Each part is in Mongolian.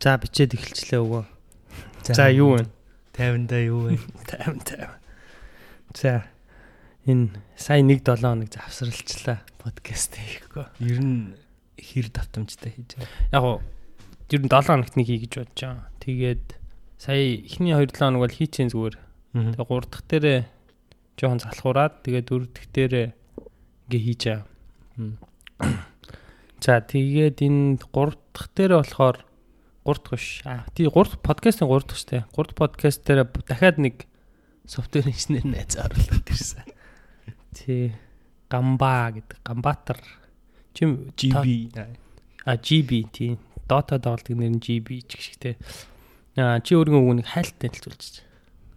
За бичээд эхэлчлээ өгөө. За юу вэ? 50-да юу вэ? 50 50. За энэ сая 1 7 хоног завсралчлаа подкаст хийхгүй. Ер нь хэр давтамжтай хийж байгаа. Яг гоо ер нь 7 хоногт нэг хий гэж бодож байгаа. Тэгээд сая эхний 2 7 хоног бол хийчихэн зүгээр. Тэгээд 3 дахь дээрээ жоохон залхуураад тэгээд 4 дахь дээрээ ингээ хийж байгаа. За тэгээд энэ 3 дахь дээрээ болохоор 3 дахь биш. Аа тий 3 подкастын 3 дахь штэ. 3 подкаст дээр дахиад нэг софтвер инженер найз оруулаад ирсэн. Тий Гамба гэдэг. Гамбатар. Чим GB а GB тий. Dota доолдог нэр нь GB ч гэх шигтэй. Аа чи өөрийн үгнийг хайлттай хэлцүүлж.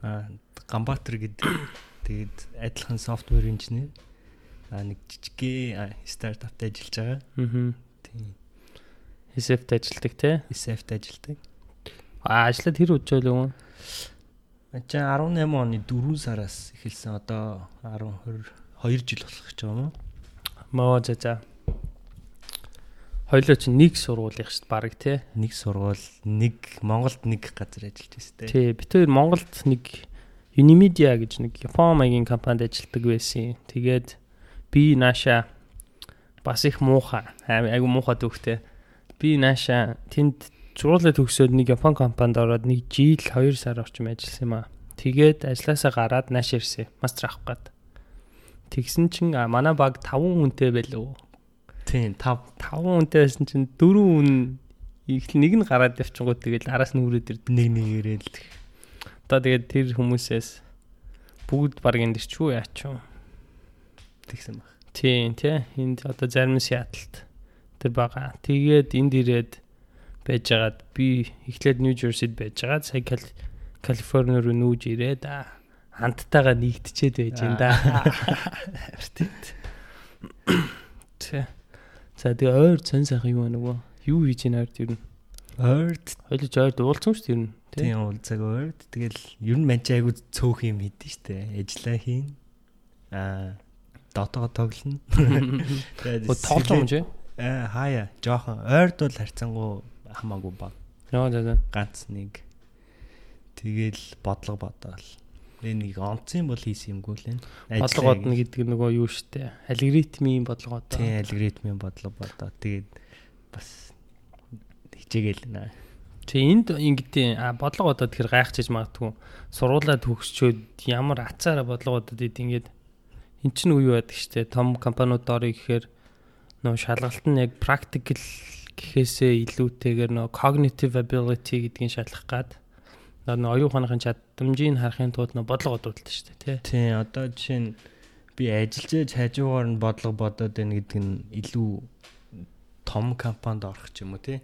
аа Гамбатер гэдэг. Тэгээд адилхан софтвер инженер. Аа нэг жижигхэн стартапт ажиллаж байгаа. Аа. Тийм. SF-т ажилладаг те. SF-т ажилладаг. Аа ажиллаад хэр удаа л юм? Ачаа 18 оны 4 сараас эхэлсэн. Одоо 10 20 2 жил болох гэж байгаа юм уу? Моо за за. Хоёлоо чи нэг сургуулийнх шүү дээ баг те. Нэг сургууль, нэг Монголд нэг газар ажиллаж байсан те. Тий, бид хоёр Монголд нэг Unimedia гэж нэг Япон маягийн компанид ажилладаг байсан. Тэгээд би нааша бас их муухай, айгу муухай төвхтэй. Би нааша тэнд сургуулаа төгсөөд нэг Япон компанид ороод нэг жил 2 сар орчим ажилласан юм аа. Тэгээд ажилласаа гараад нааш ирсэн. Мастер авах гээд. Тэгсэн чин а, манай баг 5 хүнтэй байлуу. Тийм, 5 5 хүнтэй байсан чин 4 хүн их нэг нь гараад явчихгоо тэгэл араас нь үрээд ирд. нэг нэг ирээл. Одоо тэгээд тэр хүмүүсээс бүгд баг ч юу яач юм. Тэгсэн баг. Тийм тий. Энд одоо зарим нь Сиэтлд тэр байгаа. Тэгээд энд ирээд байжгаад би эхлээд Нью Жерсид байжгаад сая Кали- Калифорни руу нүүж ирээд аа, хамттайгаа нэгдчихэд байж энэ да. Тэ. За тэгээ ойр цон сайхан юу нөгөө? Юу хийж ийн ойрд нь? Ойрд Хойлож ойрд уулзсан шүү дээ. Тэ. тийм уулзаг ойрд. Тэгэл ер нь манч айгу цөөх юм хийдэж штэ. Ажлаа хийн. Аа дотоо тоглоно. Тэгээд тоглож юм чи? Аа хаяа. Жохон ойрд бол харьцангуй хамаагүй баг. Яа за за. ганц нэг тэгэл бодлого бодоол энэ нэг онцын бол хийсэн юмгүй л энэ Бодлого бодно гэдэг нөгөө юу штэ. Алгоритмийн бодлого одоо. тийм алгоритмын бодлого бодоо тэгээд бас хичээгээл наа Чи энд ингэдэй бодлого бодоод тэр гайхчихж магадгүй сургуулаа төгсчөөд ямар ацаараа бодлого бодоод ид ингээд эн чинь үе байдаг штэ том компаниуд орё гэхээр нөө шалгалт нь яг practical гэхээсээ илүүтэйгээр нөө cognitive ability гэдгийг шалгах гад. Нөө оюуханыхын чадамжийг харахын тулд нөө бодлого бодуулдаг штэ тий. Тийм одоо жишээ нь би ажиллаж хажуугаар нь бодлого бодоод байна гэдэг нь илүү том компанид орох ч юм уу тий.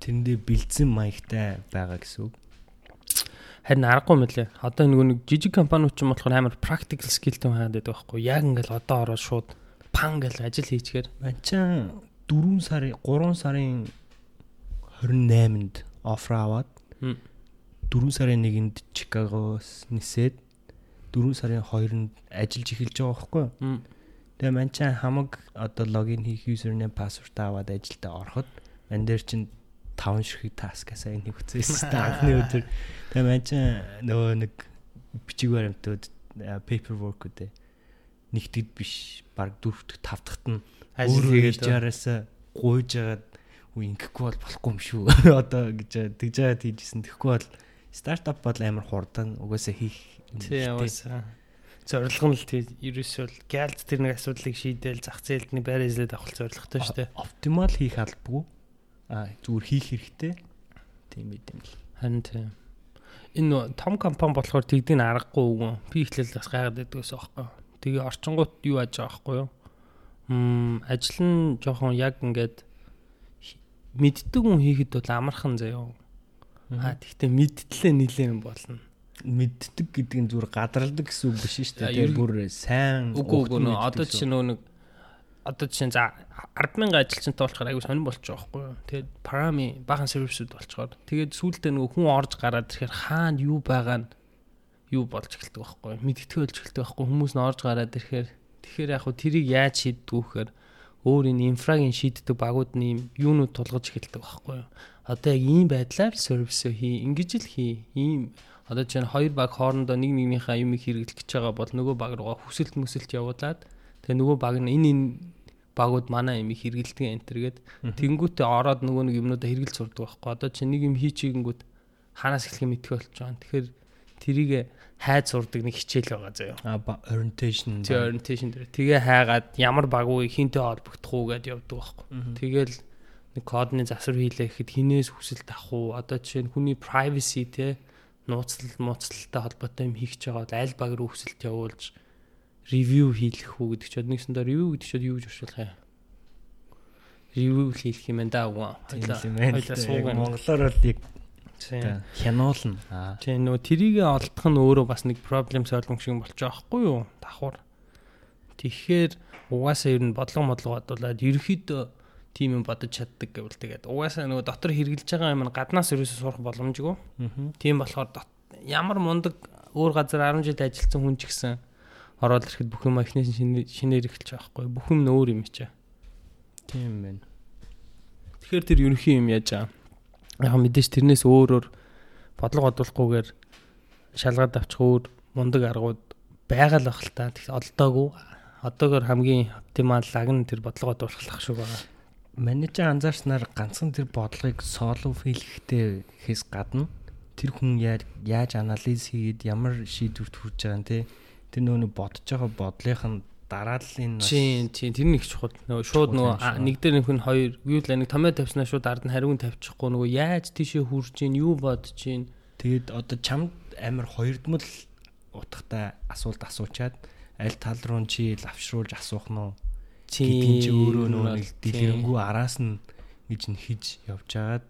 Тэрэндээ бэлдсэн маягтай байгаа гэсэн үг. Харин аргагүй мөлий одоо нөгөө нэг жижиг компаниуд ч юм болохоор амар practical skillтэй байгаад байдаг байхгүй. Яг ингээл одоо ороод шууд пан гэл ажил хийчихээр Манчаа 4 сарын 3 сарын 28-нд оффер аваад Мм. 4 сарын 1-нд Чикагоос нисээд 4 сарын 2-нд ажиллаж эхэлж байгаа байхгүй. Тэгээ манчаа хамаг одоо логин хийх username password аваад ажилдаа ороход ман дээр чинь 5 ширхэг task сайн нэг хүчээсэн анхны өдөр. Тэгээ манчаа нөгөө нэг бичиг баримтууд э, paperwork үү нэгтгэд биш баг дөрөвдөх тавдахт нь ажил Өөрөө яраасаа гуйж агаад үу ингэхгүй бол болохгүй юм шүү. Одоо гэж тэгж яагаад хийжсэн. Тэгэхгүй бол стартап бол амар хурдан угаасаа хийх. юм шүү дээ. уусаа зорилго нь л тий ерөөсөө л гэлд тэр нэг асуудлыг шийдээл зах зээлд нэг байр эзлээд авах зорилготой шүү дээ Оптимал хийх албагүй. Аа зүгээр хийх хэрэгтэй. Тийм байт юм л. харин тий энэ том компани болохоор тэгдийг аргагүй үгүй би ихлээл бас гайхаад байдгаас аахгүй тэгээ орчингууд юу яаж байгаа байхгүй юу м ажил нь жоохон яг ингээд мэддэг хүн хийхэд бол амархан заяа А тэгтээ мэдтлээ нилээ юм болно. мэддэг гэдэг нь зүгээр гадралдаг гэсэн үг биш шүү дээ. Тэр ер- бүр сайн Үгүй үгүй нөө одоо чинь нөө нэг одоо чинь за 100000 ажилчинтай болчихоор аягүй сонирн болчих жоохгүй юу. Тэгээд парами бахан сервисүүд болчихоор тэгээд сүүлдээ нөгөө хүн орж гараад ирэхээр хаана юу байгаа нь юу болж эхэлдэг байхгүй юу. Мэдтгэл болж эхэлдэг байхгүй хүмүүс нь орж гараад ирэхээр тэгэхээр яг хөө тэрийг яаж шийддэг вэхээр өөр энэ инфрагийн шийддэг багууд нь юм юунууд тулгаж эхэлдэг байхгүй одоо яг ийм байдлаар сервис хий. Ингэж л хий. Ийм одоо чинь хоёр баг хоорондоо нэг нэгнийхээ юм хэрэглэх гэж байгаа бол нөгөө баг руугаа хүсэлт мүсэлт явуулаад тэгээ нөгөө баг нь энэ энэ багууд манай юм хэрэгэлдэг энтергээд тэнгуүтээ ороод нөгөө нэг юмнуудаа хэрэгэл сурдаг байхгүй. Одоо чинь нэг юм хийчихэнгүүт хаанаас эхлэх мэдэх болж байгаа. Тэгэхээр тэрийг хайд сурдаг нэг хичээл байгаа заяа. А orientation. Тий orientation дээр. Тэгээ хайгаад ямар багуу хинтээ холбогдох уу гэдээ явдаг байхгүй. Тэгэл нэг кодны засвар хийлээ гэхэд хинээс хүсэлт авах уу? Одоо жишээ нь хүний privacy те нууцлал мууцлалтай холбоотой юм хийх гэж байгаа бол аль баг руу хүсэлт явуулж ревю хийх үү гэдэг чинь нэгсэндээ ревю гэдэг чинь юу гэж орчуулах юм? Ревю хийх юм даа уу? Хоёлаа суугаад монголоор бол яг хянуулна. Тийм нөгөө трийгээ олдох нь өөрөө бас нэг проблем solving шиг болчих жоохгүй юу? Давхар. Тэгэхээр угаасаа ер нь бодлого модлого бодуулаад ерөөхдөө тийм юм бодож чаддаг гэвэл тэгээд угаасаа нөгөө дотор хэрглэж байгаа юм гаднаас ерөөсөө сурах боломжгүй. Тийм болохоор ямар мундаг өөр газар 10 жил ажилласан хүн ч гэсэн ороод ирэхэд бүх юм эхнээс шинээр эхэлж байгаа байхгүй бүх юм өөр юм чаа. Тийм байна. Тэгэхээр тэр ерөнхий юм яаж аа. Яг мэдээж тэрнээс өөрөөр бодлого бодуулахгүйгээр шалгаад авчих өөр мундаг аргууд байгаа л бах л та. Тэгс олдоогүй. Одоогор хамгийн оптимал лаг нь тэр бодлого бодуулах шүү байгаа менежер анзаарснаар ганцхан тэр бодлогыг соло хийлгэхдээ хэс гадна тэр хүн яаж анализ хийгээд ямар шийдвэрт хүрч байгаа нь те тэр нөгөө бодож байгаа бодлынх нь дарааллын чинь чинь тэр нэг чухал нөгөө шууд нөгөө нэг дээр нэг хүн хоёр юу л нэг томьёо тавьснаа шууд ард нь хариуг тавьчихгүй нөгөө яаж тийшээ хурж ийн юу бодож ийн тэгээд одоо чамд амар хоёрдмал утгатай асуулт асуучаад аль тал руу чи лавшруулж асуух нь гэдгийг чи өөрөө нэг дэлгэрэнгүй араас нь гэж нь хиж явжгаад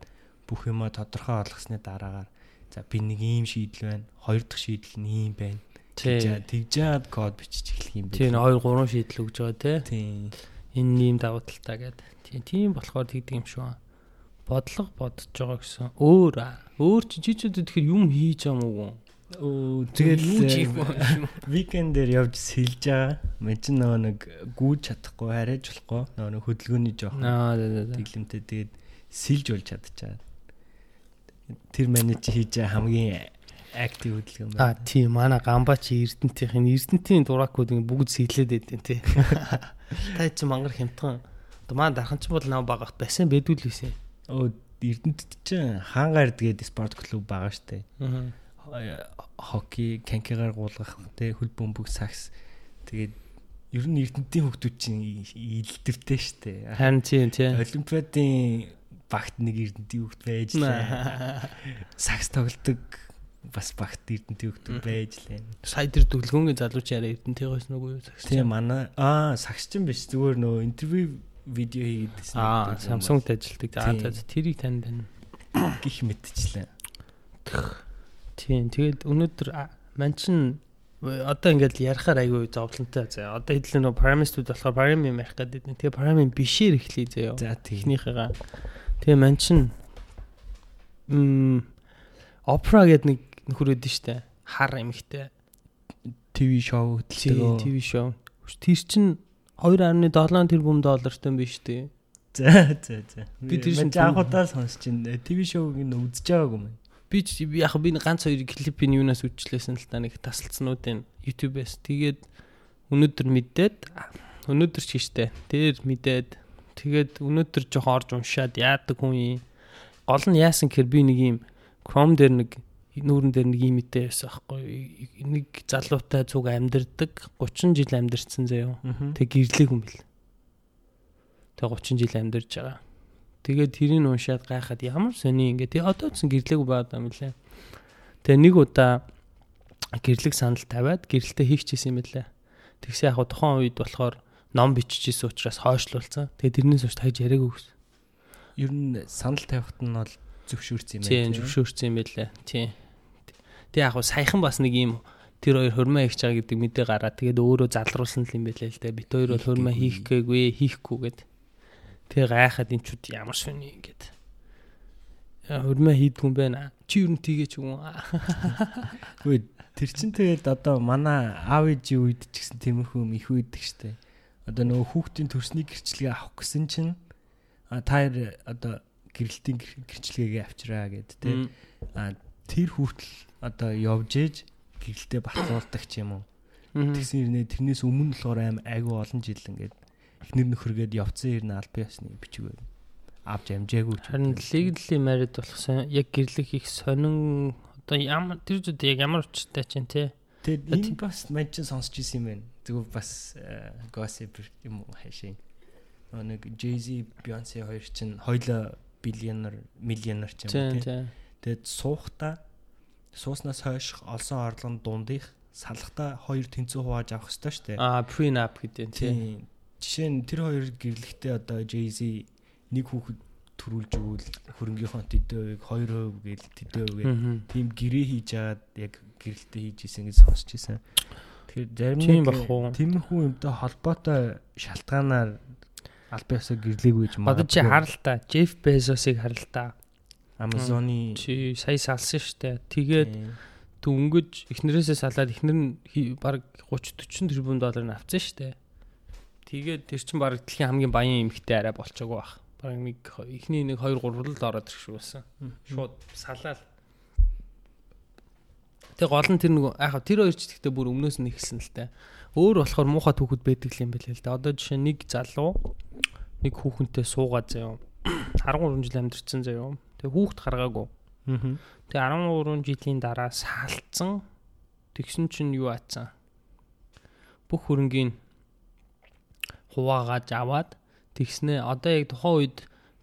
бүх юма тодорхой олгосны дараагаар за би нэг ийм шийдэл байна. Хоёр дахь шийдэл нь ийм байна. Тэгжээд код бичиж эхлэх юм байна. Тийм 2 3 шийдэл өгж байгаа те. Тийм. Энэ ийм давуу талтай гэдэг. Тийм тийм болохоор тэгдэг юм шүү. Бодлого бодож байгаа гэсэн. Өөр өөр чи чичүүд тэгэхээр юм хийж байгаа мó Оо тэгэл викендээр явж сэлж байгаа. Мэн ч нөгөө нэг гүйж чадахгүй, хараач болохгүй. Нөгөө нэг хөдөлгөөний жоох. Аа тэглэмтэй тэгээд сэлж болж чадчихаа. Тэр менеж хийж хамгийн актив хөдөлгөөн байна. Аа тийм манай гамбач Эрдэнтийн Эрдэнтийн дуракууд ингэ бүгд сэлээд байдیں۔ тий. Та чи мангар хямдхан. Одоо маань дархан ч бол нав багахт бассейн бэдүүл байсан. Оо Эрдэнэт чинь хаангаар тэгээд спорт клуб байгаа штэ. Аа хоккей, канкигаар гуулгах, тэ хөл бөмбөг, сакс. Тэгээд ер нь эрдэнтийн хүмүүс чинь илдвэртэй штэ. Харин тийм тийм. Олимпиадын багт нэг эрдэнтийн хүмүүс байж лээ. Сакс тоглодог бас багт эрдэнтийн хүмүүс байж лээ. Сая тэр дүлгөөнгийн залууч яриа эрдэнтийн гойс нүгөө сакс. Тийм манай аа сакс чинь биш зүгээр нөө интервью видео хийгээдсэн. Аа Samsung-д ажилладаг. Аа тэрийг танд байна. Гих мэдчихлээ. Тийм. Тэгээд өнөөдөр ман чин одоо ингээд ярихаар айгүй зовлонтой заа. Одоо хэдл нөө парамистууд болохоор парам юм ярих гэдэг. Тэгээ парамын бишээр эхлэе заяа. За техникийгаа. Тэгээ ман чин м опера гэдэг нэг нөхөр өдөн штэ. Хар эмхтэй ТV шоу хөтэлдэг. ТV шоу. Тэр чин 2.7 тэрбум доллартай биш үү? За за за. Би тэр шинэ анхудаа сонсч ин ТV шоуг ин үзэж байгаагүй юм би яг би ганц хоёр клипийн юунаас үчлээсэн л та нэг тасалцнуудын YouTube-ээс тэгээд өнөөдөр мэдээд өнөөдөр ч штэ тэр мэдээд тэгээд өнөөдөр жоох орж уншаад яадаг хүн юм гол нь яасан гэхээр би нэг юм Chrome дээр нэг нүүрэн дээр нэг юм мэдээ байсан аахгүй нэг залуутай зүг амьдэрдэг 30 жил амьдэрсэн заяа тэг гэрлээг юм бэл тэг 30 жил амьдэрж байгаа Тэгээд тэрийг уншаад гайхаад ямар сони ингээ. Тэгээ одоо ч гэрлээг байгаад юм лээ. Тэгээ нэг удаа гэрлэг санал тавиад гэрэлтэ хийчихсэн юм лээ. Тэгсэн яг тухайн үед болохоор ном биччихсэн учраас хойшлуулсан. Тэгээ тэрнээс хойш тагж яриаггүй гэсэн. Ер нь санал тавихт нь бол зөвшөөрсөн юм байна. Тийм зөвшөөрсөн юм байлээ. Тийм. Тэгээ яг саяхан бас нэг юм тэр хоёр хөрмөө хийж байгаа гэдэг мэдээ гараад тэгээд өөрөө залруулсан юм байлээ л дээ. Бит хоёр бол хөрмөө хийх гээгүй, хийхгүй гэд. Тэгээ гайхаад энэ чуд ямар сони ингээд. Хөрмөө хийдгүн байна. Чи юу тийгээч юм. Үгүй тэр чин тэгээд одоо манай аав ээжийн үед ч гэсэн тиймэрхүү юм их үйдэг штэ. Одоо нөгөө хүүхдийн төрсний гэрчлэгээ авах гэсэн чинь та одоо гэрэлтийн гэрчлэгээ авчраа гэд тэ. А тэр хүртэл одоо явж ээж гэрэлтэд батлуулдаг ч юм уу. Тэгсэн хэрнээ тэрнээс өмнө болохоор аим айгүй олон жил ингээд эхнэр нөхөргээд явцсан хэрнээ аль биесны бичиг байв. Авч амжаагүй. Харин legally married болохсан яг гэрлэх их сонин одоо ямар тэр зүйл яг ямар учиртай ч юм те. Тэгээд энэ бас мань ч сонсч ирсэн юм байна. Зүгээр бас gossip юм уу хайшин. Нэг Jay-Z, Beyoncé хоёр чинь хоёлоо биллионер, миллионер ч юм те. Тэгээд суухта сууснаас хойш олсон орлогын дундих салхта хоёр тэнцүү хувааж авах хэрэгтэй шүү дээ. Аа, prenup гэдэг тийм. Жишээ нь тэр хоёр гэрлэхдээ одоо Jay-Z нэг хүүхэд төрүүлж өгвөл хөрөнгийнхөө төдөө 2% гээл төдөө гээл тийм гэрээ хийж аваад яг гэрэлтээ хийж исэн гэж сонсч ирсэн. Тэгэхээр зарим нэг тиймэрхүү юмтай холбоотой шалтгаанаар албаасаа гэрлээгүй гэж магадгүй. Одоо чи харалтаа Jeff Bezos-ыг харалтаа. Amazon-ы чи сая салсан штэ. Тэгээд дөнгөж эхнэрээсээ салаад эхнэр нь баг 30 40 тэрбум доллар авцсан штэ. Тэгээд тэр чин баг дэлхийн хамгийн баян эмэгтэй арай болчоогүй бах. Баг нэг эхний нэг 2 3 л ороод ирэх шиг байсан. Шууд салаад. Тэг гол нь тэр нэг яг тэр хоёр ч гэхдээ бүр өмнөөс нь ихсэн л та. Өөр болохоор муухай түүхэд байдаг юм байна л да. Одоо жишээ нэг залуу нэг хүүхэнтэй суугаад заяа. 13 жил амьдэрсэн заяа. Тэгээ хүүхд гаргаагүй. Аа. Тэгээ 13 жилийн дараа саалцсан. Тэгсэн чинь юу аацсан? Бүх хөрөнгийн хуваагааж аваад тэгснэ одоо яг тухайн үед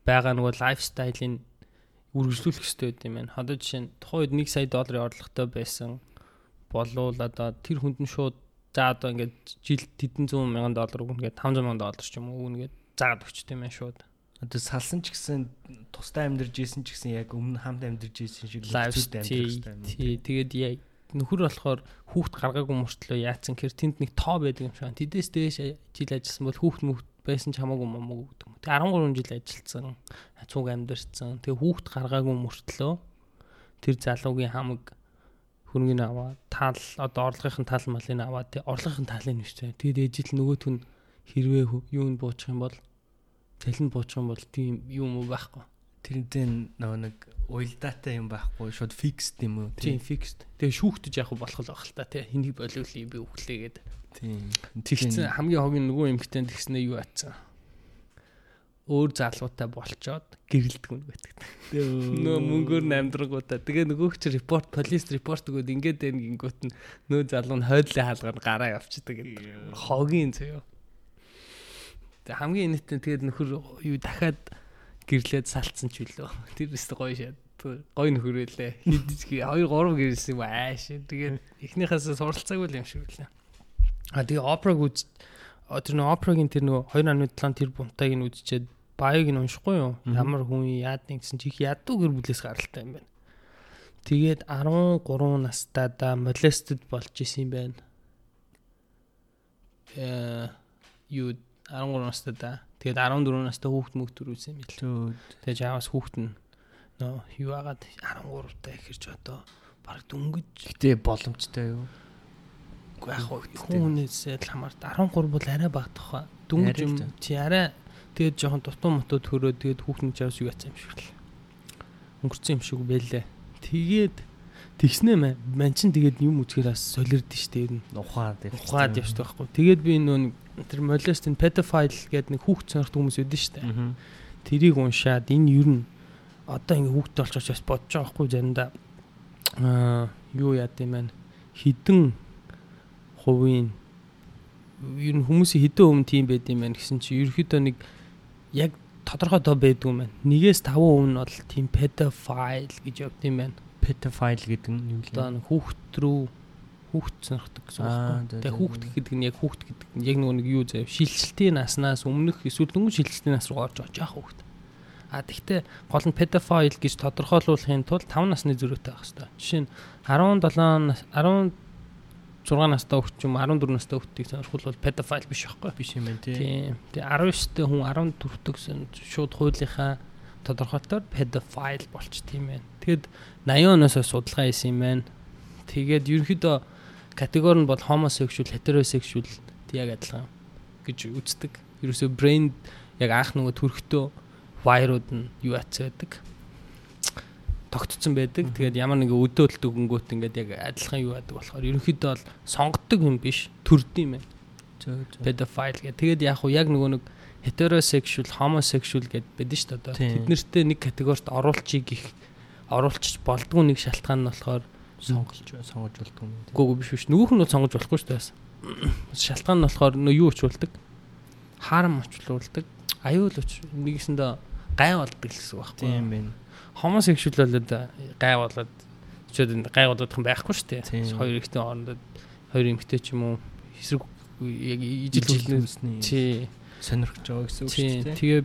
байгаа нөгөө лайфстайлын үргэлжлүүлэх хэрэгтэй байт юм байна. Одоо жишээ нь тухайн үед 1 сая долларын орлоготой байсан болвол одоо тэр хүнд нь шууд за одоо ингээд жилд хэдэн зуун мянган доллар өгнө гэдэг 500 мянган доллар ч юм уу өгнө гэдэг заагаад өгчт юм байна шууд. Одоо салсан ч гэсэн тусдаа амьдарч исэн ч гэсэн яг өмнө хамт амьдарч исэн шиг лайфстайл амьдарч. Тий, тэгээд яг нөхөр болохоор хүүхд гаргаагүй мөртлөө яатсан хэр тэнд нэг тоо байдаг юм шиг. Тэдээс дээш жил ажилласан бол хүүхд мөхд байсан ч хамаагүй мамаагүй гэдэг юм. Тэгээ 13 жил ажилласан, цуг амьдарсан. Тэгээ хүүхд гаргаагүй мөртлөө тэр залуугийн хамаг хөрөнгөний аваа тал одоо орлогын тал малын аваа тий орлогын талын нэрчээ. Тэгээд ээжил нөгөөт нь хэрвээ юунд буучих юм бол Цалин буучих юм бол тийм юм уу байхгүй. Тэрнтэй нөгөө нэг уйлдаатай юм байхгүй шууд фиксд юм уу? Тийм фиксд. Тэгээ шүүхтэж явах болох л байх л та тий. Хэнийг болиулъя би өглөөгээд. Тийм. Тэгсэн хамгийн хогийн нөгөө эмгтэн тэгснээ юу атсан? өөр залуутай болчоод гэрэлдэг юм байдаг. Нөө мөнгөөр намдрагуудаа. Тэгээ нөгөөх чи репорт, полис репорт өгөөд ингээд байна гингүүт нь нөө залуу нь хойдлын хаалгаар гараа явчихдаг. Хогийн зөө. Тэг хамгийн нийтэн тэгээд нөхөр юу дахиад гэрлээд салцсан ч үлээ. Тэр өстө гоё шат. Гоё нөхөр байлээ. Хидчих 2 3 гэрэлсэн юм ааш. Тэгээд эхнийхээс суралцаагүй юм шиг үлээ. А тэгээ операг үз тэр нөө операгийн тэр нөө 2.7 тэр бунтайг нь үзчихэд баяг нь уншихгүй юу? Ямар хүн яадны гэсэн чи их ядуу гэр бүлээс гаралтай юм байна. Тэгээд 13 настайдаа molested болж исэн юм байна. Э юу 13 настай да. Тэгээд 14 настай хүүхд мөхт төрүүлсэн юм бил. Тэгээд жаавас хүүхд нь нөө юу агаад 13 та ихэрч одоо баг дүнгэж. Гэтэ боломжтой юу? Уу яг хүнээс л хамаарт 13 бол арай багтах. Дүнгэж юм чи арай тэгээд жоохон дутуу мотоо төрөө тэгээд хүүхд нь жаавас юу яцсан юм шиг л. Өнгөрцөн юм шиг байлээ. Тэгээд Тэгснэ мэн чин тэгээд юм үзэхээр бас солирд штэ ер нь. Ухаад ухаад явж байхгүй. Тэгээд би нөө тэр molest and pedophile гэдэг нэг хүүхд сонирхдаг хүмүүс үүдэн штэ. Тэрийг уншаад энэ ер нь одоо ингэ хүүхдтэй болчихоч бас бодож байгаа байхгүй заримдаа аа юу яд юм бэ? Хідэн хувийн ер нь хүмүүсийн хідэн өмнө тийм байд юм байна гэсэн чи ерөөхдөө нэг яг тодорхой тоо байдгүй юм байна. Нэгээс 5% нь бол тийм pedophile гэж явд юм байна pedophile гэдэг нь юу вэ? Одоо хүүхд рүү хүүхд сонирхдаг гэсэн үг байна. Тэгээ хүүхд гэдэг нь яг хүүхд гэдэг нь яг нэг юу заяа шилжилтийн наснаас өмнөх эсвэл дөнгөж шилжилтийн нас руу орж байгаа жаах хүүхд. А тэгтээ гол нь pedophile гэж тодорхойлуулахын тулд 5 насны зөрүүтэй байх хэрэгтэй. Жишээ нь 17 16 настай хүүхд ч юм 14 настай хүүхдийг сонирхол pedophile биш байхгүй биш юм байна тийм. Тэгээ 19-тэй хүн 14-төг шууд хуулийнхаа тодорхойлолтоор pedophile болч тийм байна. Тэгэд 80 оноос судалгаа хийсэн юм байна. Тэгээд ерөнхийдөө категори нь бол homosexual, heterosexual яг адилхан гэж үздэг. Ерөөсөө brain яг анх нөгөө төрхтөө вайрууд нь юу ац байдаг. тогтцсон байдаг. Тэгээд ямар нэг өдөөлт өгөнгөт ингээд яг адилхан юу яадаг болохоор ерөнхийдөө бол сонгодог юм биш төрд юм байна. Pedophile гэх. Тэгээд яг уу яг нөгөө нэг heterosexual, homosexual гэд байдаг шүү дээ. Тэд нэртээ нэг категорид оруулчихыг их оруулчих болдгоо нэг шалтгаан нь болохоор сонгож сонгож болдгоо юм. Гүг биш биш. Нөгөөх нь бол сонгож болохгүй шүү дээ. Шалтгаан нь болохоор нөө юу очуулдаг? Хаарам очуулдаг. Аюул оч нэгэсэндээ гай болдог гэсэн үг байхгүй. Тийм байна homosexual болоод гай болоод чөд гай болоод юм байхгүй шүү дээ. Хоёр ихтэй хоорондоо хоёр эмэгтэй ч юм уу эсрэг яг ижил үлснэ. Тий. Сонирхож байгаа гэсэн үг шүү дээ. Тэгээ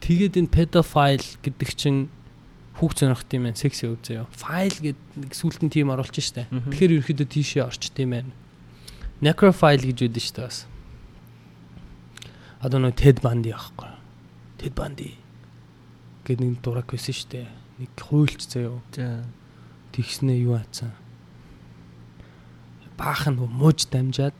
тэгээд энэ pedophile гэдэг чинь хүүхд сонирхт юм байна. Секс өв заяа. File гэдэг сүултэн тим оруулж штэ. Тэгэхээр ерөөхдөө тийшээ орчт юм байна. Necrophile гэж үүдэн штэ бас. Одоо нөө Ted Bundy аахгүй. Ted Bundy гэдэг нэг дураг байсан штэ нэг хуйлч. За. Тэгснээ юу аацсан. Баах нь мууж дамжаад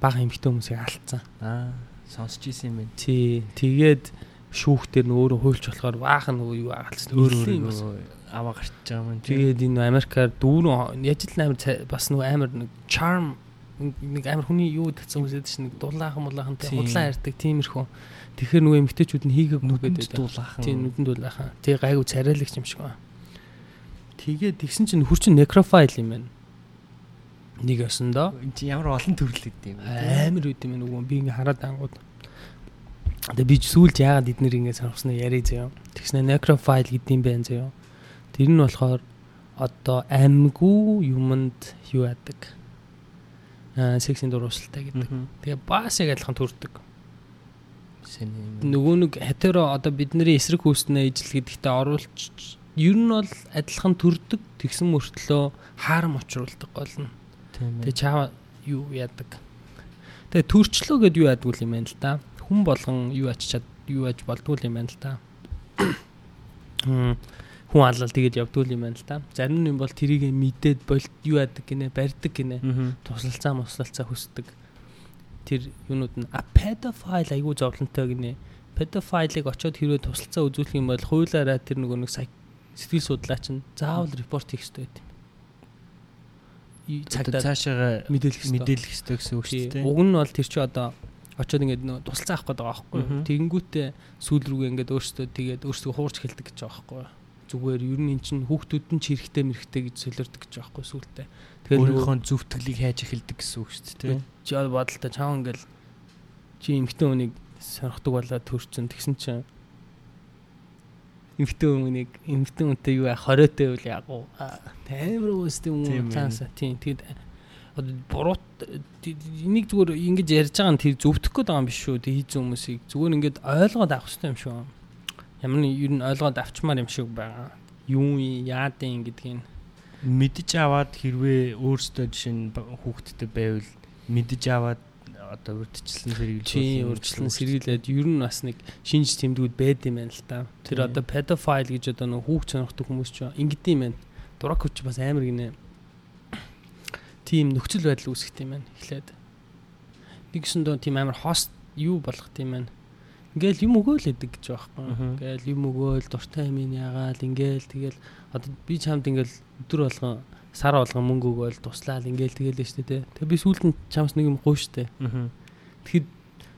бага эмхтэй хүмүүсийг алдсан. Аа, сонсч ийсэн юм байна. Тий. Тэгээд шүүхтэр нь өөрөө хуйлч болохоор баах нь юу агалцсан. Өөр өөр аваа гарч байгаа юм. Тэгээд энэ Америкаар дүүрэн яжил амар бас нэг амар нэг charm нэг амар хүний юу татсан хүмүүсэд чинь нэг дулаахан мулаахан худлаа ярьдаг тиймэрхүү Тэгэхээр нөгөө эмгтээчүүд нь хийгээгүй гэдэг дуулаахан. Тийм нүдэнд дуулаахан. Тэг гайгүй царайлагч юм шиг байна. Тэгээд тэгсэн чинь хурц некрофайл юм байна. Нэг осондоо энэ чи ямар олон төрөл гэдэг юм. Амар үт юм нөгөө би ингээ хараад ангууд. Тэгээ би сүүлд яагаад эднэр ингээ сонирхсноо яриа заяа. Тэгснэ некрофайл гэдэг юм байна заяа. Тэр нь болохоор одоо амьгүй юмд юу яадаг. Аа сексийн дууралтаа гэдэг. Тэгээ бас яг адилхан төрдөг нөгөө нэг хатеро одоо бидний эсрэг хүүснээ ижил гэдэгтээ оруулж ер нь бол адилхан төрдөг тэгсэн мөртлөө хаарам очруулдаг гол нь. Тэгээ чаа юу яадаг. Тэгээ төрчлөө гэд юу яадаг юм байна л да. Хүн болгон юу ачаад юу аж болдгүй юм байна л да. Хүн алал тэгээд явдгүй юм байна л да. Зарим нь бол тэрийг мэдээд болт юу яадаг гинэ барьдаг гинэ. Туслалцаа муслалцаа хүсдэг тэр юунууд нь а pedophile айгүй зовлонтой гинэ. Pedophile-ыг очиод хэрвээ тусалцаа үзүүлэх юм бол хуулаараа тэр нөгөө нэг сэтгэл судлаач нь заавал репорт хийх хэрэгтэй байт. Цагдаа цаашаа мэдээлэх мэдээлэх хэрэгтэй гэсэн үг шүү дээ. Уг нь бол тэр чи одоо очиод ингээд нөө тусалцаа авах гэдэг байгаа байхгүй. Тэгэнгүүтээ сүүл рүүгээ ингээд өөртөө тэгээд өөртөө хуурч хэлдэг гэж байгаа байхгүй зүгээр ер нь эн чинь хүүхдүүд нь ч хэрэгтэй мэрэгтэй гэж солиордог гэж байгаа байхгүй сүултээ. Тэгэхээр өөрийнхөө зүвтгэлийг хайж эхэлдэг гэсэн үг шүү дээ. Чи бодолтой чаав ингээл чи эмхтэн хүнийг сонирхдаг болоод төрчин тэгсэн чинь эмхтэн хүнийг эмхтэн хүнтэй юу яа 20 тэй үл яг уу таймар үстэй юм цааса тийм тэгэд буруут энийг зүгээр ингэж ярьж байгаа нь тэр зөвдөх гээд байгаа юм биш шүү. Тэг хийсэн хүмүүсийг зүгээр ингэж ойлгоод авах хэрэгтэй юм шүү. Ямар нэг ер нь ойлгоод авчмаар юм шиг байгаа. Юу яадын гэдгийг мэдж аваад хэрвээ өөрөөсөө жишээ нь хүүхдтэй байвал мэдж аваад одоо урдчлан сэргийлж чи урдчлан сэргийлээд ер нь бас нэг шинж тэмдгүүд байд юм байна л да. Тэр одоо pedophile гэж одоо нэг хүүхд сонирхдаг хүмүүс ч ингэдэм юм байна. Дурак хүч бас амар гинэ. Тийм нөхцөл байдал үүсгэх юм байна. Эхлээд нэгсэн дөө тийм амар хост юу болгох юм байна ингээл юм өгөөл гэдэг гэж байхгүй. Ингээл юм өгөөл дуртай юм яагаал ингээл тэгэл одоо би чамд ингээл өдөр болгон сар болгон мөнгө өгөөл туслаал ингээл тэгэл л штэ тэ. Тэгээ би сүүлд нь чамс нэг юм гуй штэ. Тэгэхэд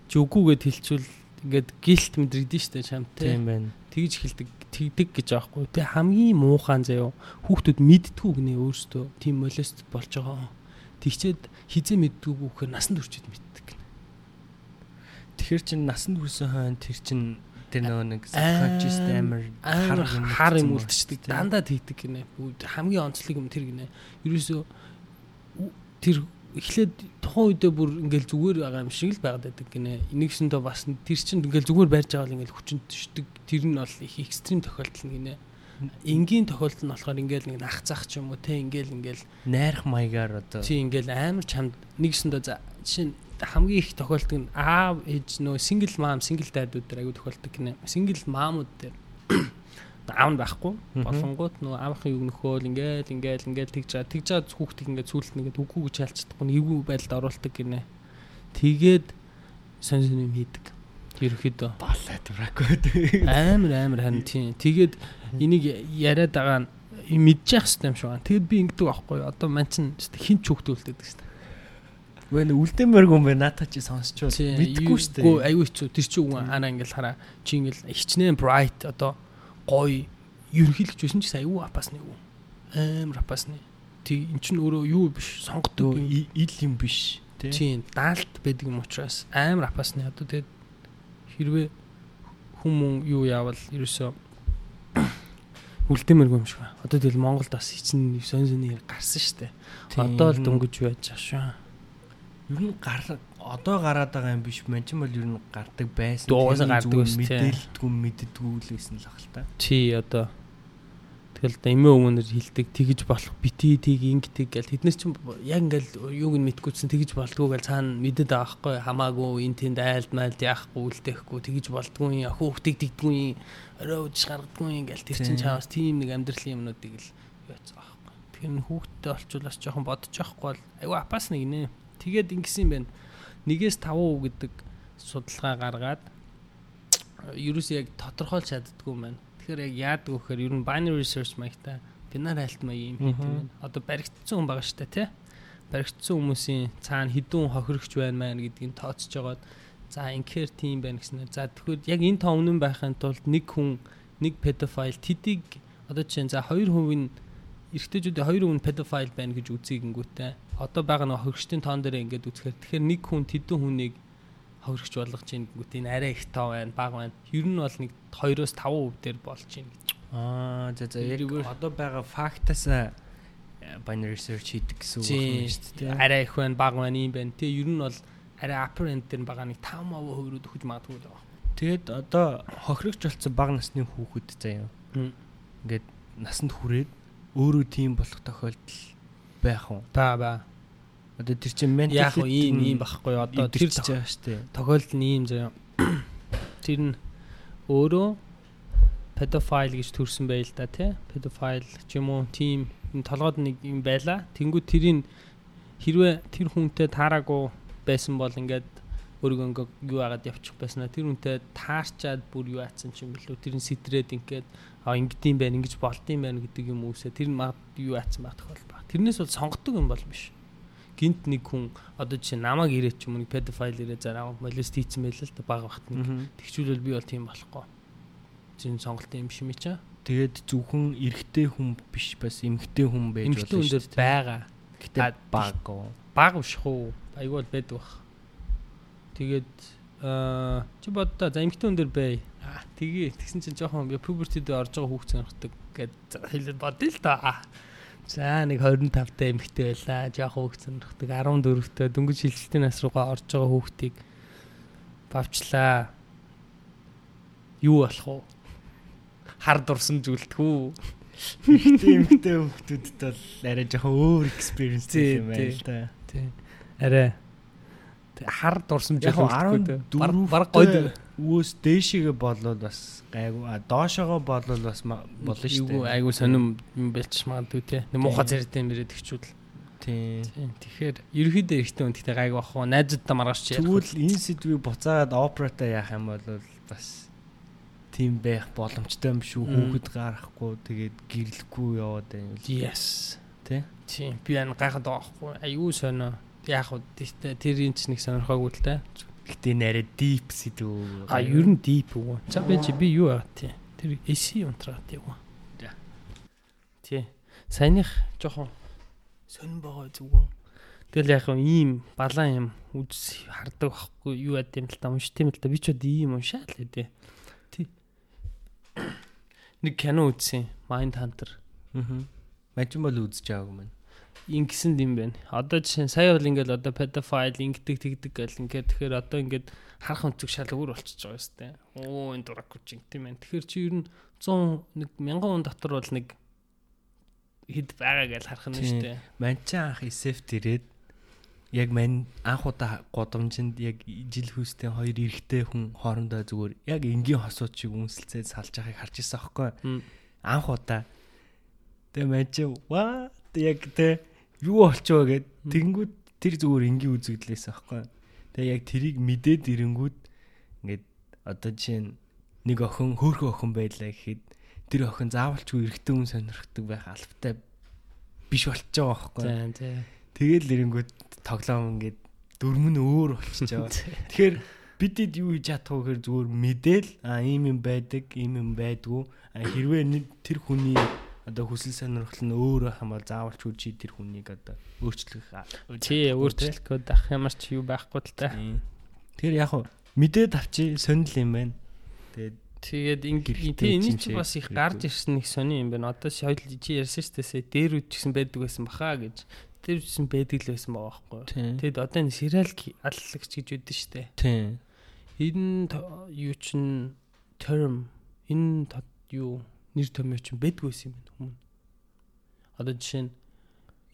чи үгүйгээд хэлчихвэл ингээд гэлт мэдрэгдэн штэ чам тэ. Тийм байна. Тэгж хэлдэг тэгдэг гэж аахгүй. Тэг хамгийн муухан заяо хүүхдүүд мэдтгүү гинэ өөрсдөө тийм молест болж байгаа. Тэгчээд хизээ мэддгүү гэхээр насанд хүрчээд мэд Тэгэхээр чин насанд хүрсэн хойно тэр чин тэр нөгөө нэг subconscious амар хар юм үлдчихдэг. Дандаа тэгдэг гинэ. Хамгийн онцлог юм тэр гинэ. Ерөөсөө тэр эхлээд тухайн үедээ бүр ингээл зүгээр байгаа юм шиг л байгаад байдаг гинэ. Нэгсэндээ бас тэр чин ингээл зүгээр барьж байгаа л ингээл хүчнэждэг. Тэр нь бол их экстрим тохиолдол гинэ. Энгийн тохиолдол нь болохоор ингээл нэг ах зах ч юм уу те ингээл ингээл найрах маягаар одоо тий ингээл амар чамд нэгсэндээ жишээ нь хамгийн их тохиолдог нь аав ээж нөө single mom single dad-ууд дээр аягүй тохиолдог гинэ. Single mom-ууд дээр аав нь байхгүй болонгууд нөө аавынхын үг нөхөөл ингээл ингээл ингээл тэгж байгаа. Тэгж байгаа хүүхдийг ингээд сүулт нэгэд үгүй гэж ялцдаггүй эвгүй байдалд оруулдаг гинэ. Тэгээд сонь сонь юм хийдэг. Ерөөхдөө болоод бракод. амар амар харин тийм. Тэгээд энийг яриад байгаа нь мэдчих хэвээр юм шиг байна. Тэгэд би ингэдэг байхгүй юу? Одоо мань чинь хин ч хөвгдүүлдэг шүү дээ. Вэ нэ үлдэмэргүй юм байна. Наата чи сонсчул. Мэдгүй шүү дээ. Гүү аюу хэцүү. Тэр чи үгүй анаа ингээл хараа. Чи ингээл хичнээн bright одоо гоё ерөнхийлөгч байсан ч аюу апасны үү. Амар апасны. Тэг эн чинь өөрөө юу биш сонгодог ил юм биш. Тийм даалт байдаг юм учраас амар апасны одоо тэгээд хэрвээ хүмүүн юу яавал ерөөсөө үлдэмэргүй юм шиг байна. Одоо тэгэл Монголд бас хичнээн сон сони гарсан штэ. Одоо л дөнгөж байж ах шүү. Ер нь гар одоо гараад байгаа юм биш. Мэн ч юм бол ер нь гардаг байсан. Дуусаа гардаг байсан. Мэдээлдэггүй мэддэггүй л байсан л ах л та. Чи одоо Тэгэл да эмээ өвгөнөр хилдэг тэгж болох бити тийг ингэдэг гэл. Тэднээс ч яг ингээл юуг нь мэдгүйсэн тэгж болдгоо гэл. Цаана мэдээд байгаа хгүй хамаагүй эн тэнд айлд майлд яахгүй үлдээхгүй тэгж болдгүй хүүхдийг дигдгүй орой үдш гаргадгүй ингээл тэр чин чаавас тийм нэг амьдралын юмнуудыг л яац байгаа хгүй тэр нь хүүхдтэй олчулаас жоохон бодож байхгүй бол айгүй апас нэг нэ тэгээд ингэсэн байна нэгээс 5% гэдэг судалгаа гаргаад ерөөс яг тодорхойлж чаддгүй маань Тэгэхээр яг яадаг вөхөр ер нь binary research маягтай бинар маяг юм хийх юм байна. Одоо баригдсан хүн байгаа шүү дээ тий. Баригдсан хүмүүсийн цаана хідүүн хохирогч байна маа гэдгийг тооцож жагаад за инкер тийм байна гэснээр за тэгэхээр яг энэ тоо өмнө байхын тулд нэг хүн нэг pedophile тэдийг одоо чинь за 2% нь эрэгтэйчүүдийн 2% нь pedophile байна гэж үзье гингүүтэй. Одоо байгаа нэг хохирогчдын тоон дээр ингээд үзэхээр тэгэхээр нэг хүн тэдэн хүнийг ховрогч болгож чинь гүт энэ арай их тав байна баг байна. Ер нь бол нэг 2-оос 5% дээр болж чинь гэж. Аа за за яг одоо байгаа фактаас э, binary research хийдэг гэсэн үг байна шүү дээ. Арай их байна баг байна юм байна. Тэгээ ер нь бол арай upper end дээр байгаа нэг 5% хөврүүд өгч магадгүй л байгаа. Тэгээд одоо хохирогч болсон баг насны хүүхэд заяа. Ингээд насанд хүрээд өөрөө тийм болох тохиолдол байх уу? Ба ба. Одоо тэр чинь ментал яг ийм ийм байхгүй одоо тэр ч байгаа штэ. Тохиолдол нь ийм заяа. Тэр нь өөрөө pedophile гэж төрсэн байл да тий. Pedophile ч юм уу тийм толгойд нэг юм байла. Тэнгүү тэрийг хэрвээ тэр хүнтэй таараагүй байсан бол ингээд өөрийгөө юу агаад явчих байснаа тэр хүнтэй таарчаад бүр юу аацсан ч юм бэлүү тэр нь сэтрээд ингээд а ингэдэм байх ингэж болдсон байх гэдэг юм үсэ тэр нь юу аацсан байх тохиол ба. Тэрнээс бол сонгодог юм бол биш гинт нэг хүн одоо жишээ намайг ирээд ч юм уу нэг pedophile ирээд зараа молест хийцэн байл л да баг багт нэг тэгчүүлэл би бол тийм болохгүй. Зин сонголт юм юм чаа. Тэгээд зөвхөн эрэгтэй хүн биш бас эмэгтэй хүн байж болно шүү дээ. байгаа. Гэтэ баг. Баг биш хөө. Айгүй бол байдаг бах. Тэгээд чи боддоо за эмэгтэй хүн дээр бай. Аа тгий тэгсэн чинь жоохон puberty дээр орж байгаа хүүхд сонирхдаг гэд хэлээд бодъё л да. За нэг 25 та эмэгтэй байлаа. Жоох хүүхд сонирхдаг 14-т дөнгөж хилжилтийн нас руугаа орж байгаа хүүхдийг бавчлаа. Юу болох вэ? Хар дурсамж үлдэхүү. Эмэгтэй эмэгтэй хүүхдүүдэд бол арай жоохон өөр experience юм байна л да. Тий. Арай хар дурсамж яг 14 баг гоё өөс дээшээгээ болоод бас гайгүй а доошоогоо болоод бас болно шүү дээ. Айгуу сонирм бэлч магадгүй те. Муухай зэрэгтэй мөрөд ихчүүд л. Тийм. Тэгэхээр ерөөхдөө ихтэй үнтэй гайгүй бах уу. Найзуудтай маргааш чи. Тэгвэл энэ сэдвийг буцаагаад операта яах юм бол бас тийм байх боломжтой юм шүү. Хүүхэд гарахгүй тэгээд гэрлэхгүй яваад байна. Yes. Тэ? Тийм. Би гайхаад байгаа байхгүй. Аюу сонио. Яг уу тэр энэ ч нэг сонирхоогүй л та. Гэтэ нэрэ deep сэдв. А ер нь deep үү. За би чи би юу яа тий. Тэр AC унтраад яг. Тий. Саяных жоохон сонин байгаа зүгөө. Тэгэл яг ийм балаан юм үз хардаг байхгүй юу яд юм л та унш тийм л та би ч удаа ийм уншаал лээ. Тий. Нэг кино үзсэн. Mind Hunter. Аа. Бол үзэж байгаагүй маань ингэсэн юм байна. Одоо жишээ сая бол ингээл одоо pedophile ингэдэг тэгдэг гэл ингээд тэгэхээр одоо ингээд харах өнцөг шал өөр болчихж байгаа юм байна. Оо энэ дурак гэж юм байна. Тэгэхээр чи ер нь 100 нэг 1000 хүн дотор бол нэг хэд байгаа гэж харах нь шүү дээ. Манчин анх эсэфт ирээд яг мань анх удаа годомжинд яг жил хүүстэй хоёр эрэгтэй хүн хоорондоо зүгээр яг энгийн хосууд шиг үнсэлцээд салж байгааг харж ирсэн аахгүй. Анх удаа. Тэгээ манчин ваа яг тэ юу болчихоо гэд тэгэнгүүт тэр зүгээр энгийн үзэгдлээс аахгүй. Тэгээ яг тэрийг мэдээд ирэнгүүт ингээд одоо жишээ нь нэг охин хөөрхөн охин байлаа гэхэд тэр охин заавалчгүй эрэгтэй хүн сонирхдаг байх албатай биш болчихж байгаа байхгүй. За за. Тэгэл нэрэнгүүд тоглоом ингээд дөрмөн өөр болчихж байгаа. Тэгэхээр бидэд юу хийж чадах вэ гэхээр зүгээр мэдээл а ийм юм байдаг, ийм юм байдгүй. А хэрвээ нэг тэр хүний одоо хүсэл сонирхол нь өөрөө хамаа заавалчгүй чи тэр хүнийг одоо өөрчлөх Тий өөрчлөх ах ямар ч юу байхгүй л та. Тэгэхээр яг хуу мэдээд авчи сонирл юм байна. Тэгээд Тэгээд ингээд энэ ч бас их гарч ирсэн нэг сони юм байна. Одоо соёл чи ярьсан шүү дээ. Дээр гэсэн байдаг байсан баха гэж. Тэр үд гэсэн байдаг л байсан байгаа байхгүй. Тэгэд одоо энэ сериал аллагч гэж үүдэн шүү дээ. Тийм. Энэ юу чин term энэ юу нэр томьёо чин байдгүй байсан юм байна хүмүүс. Одоо жишээ нь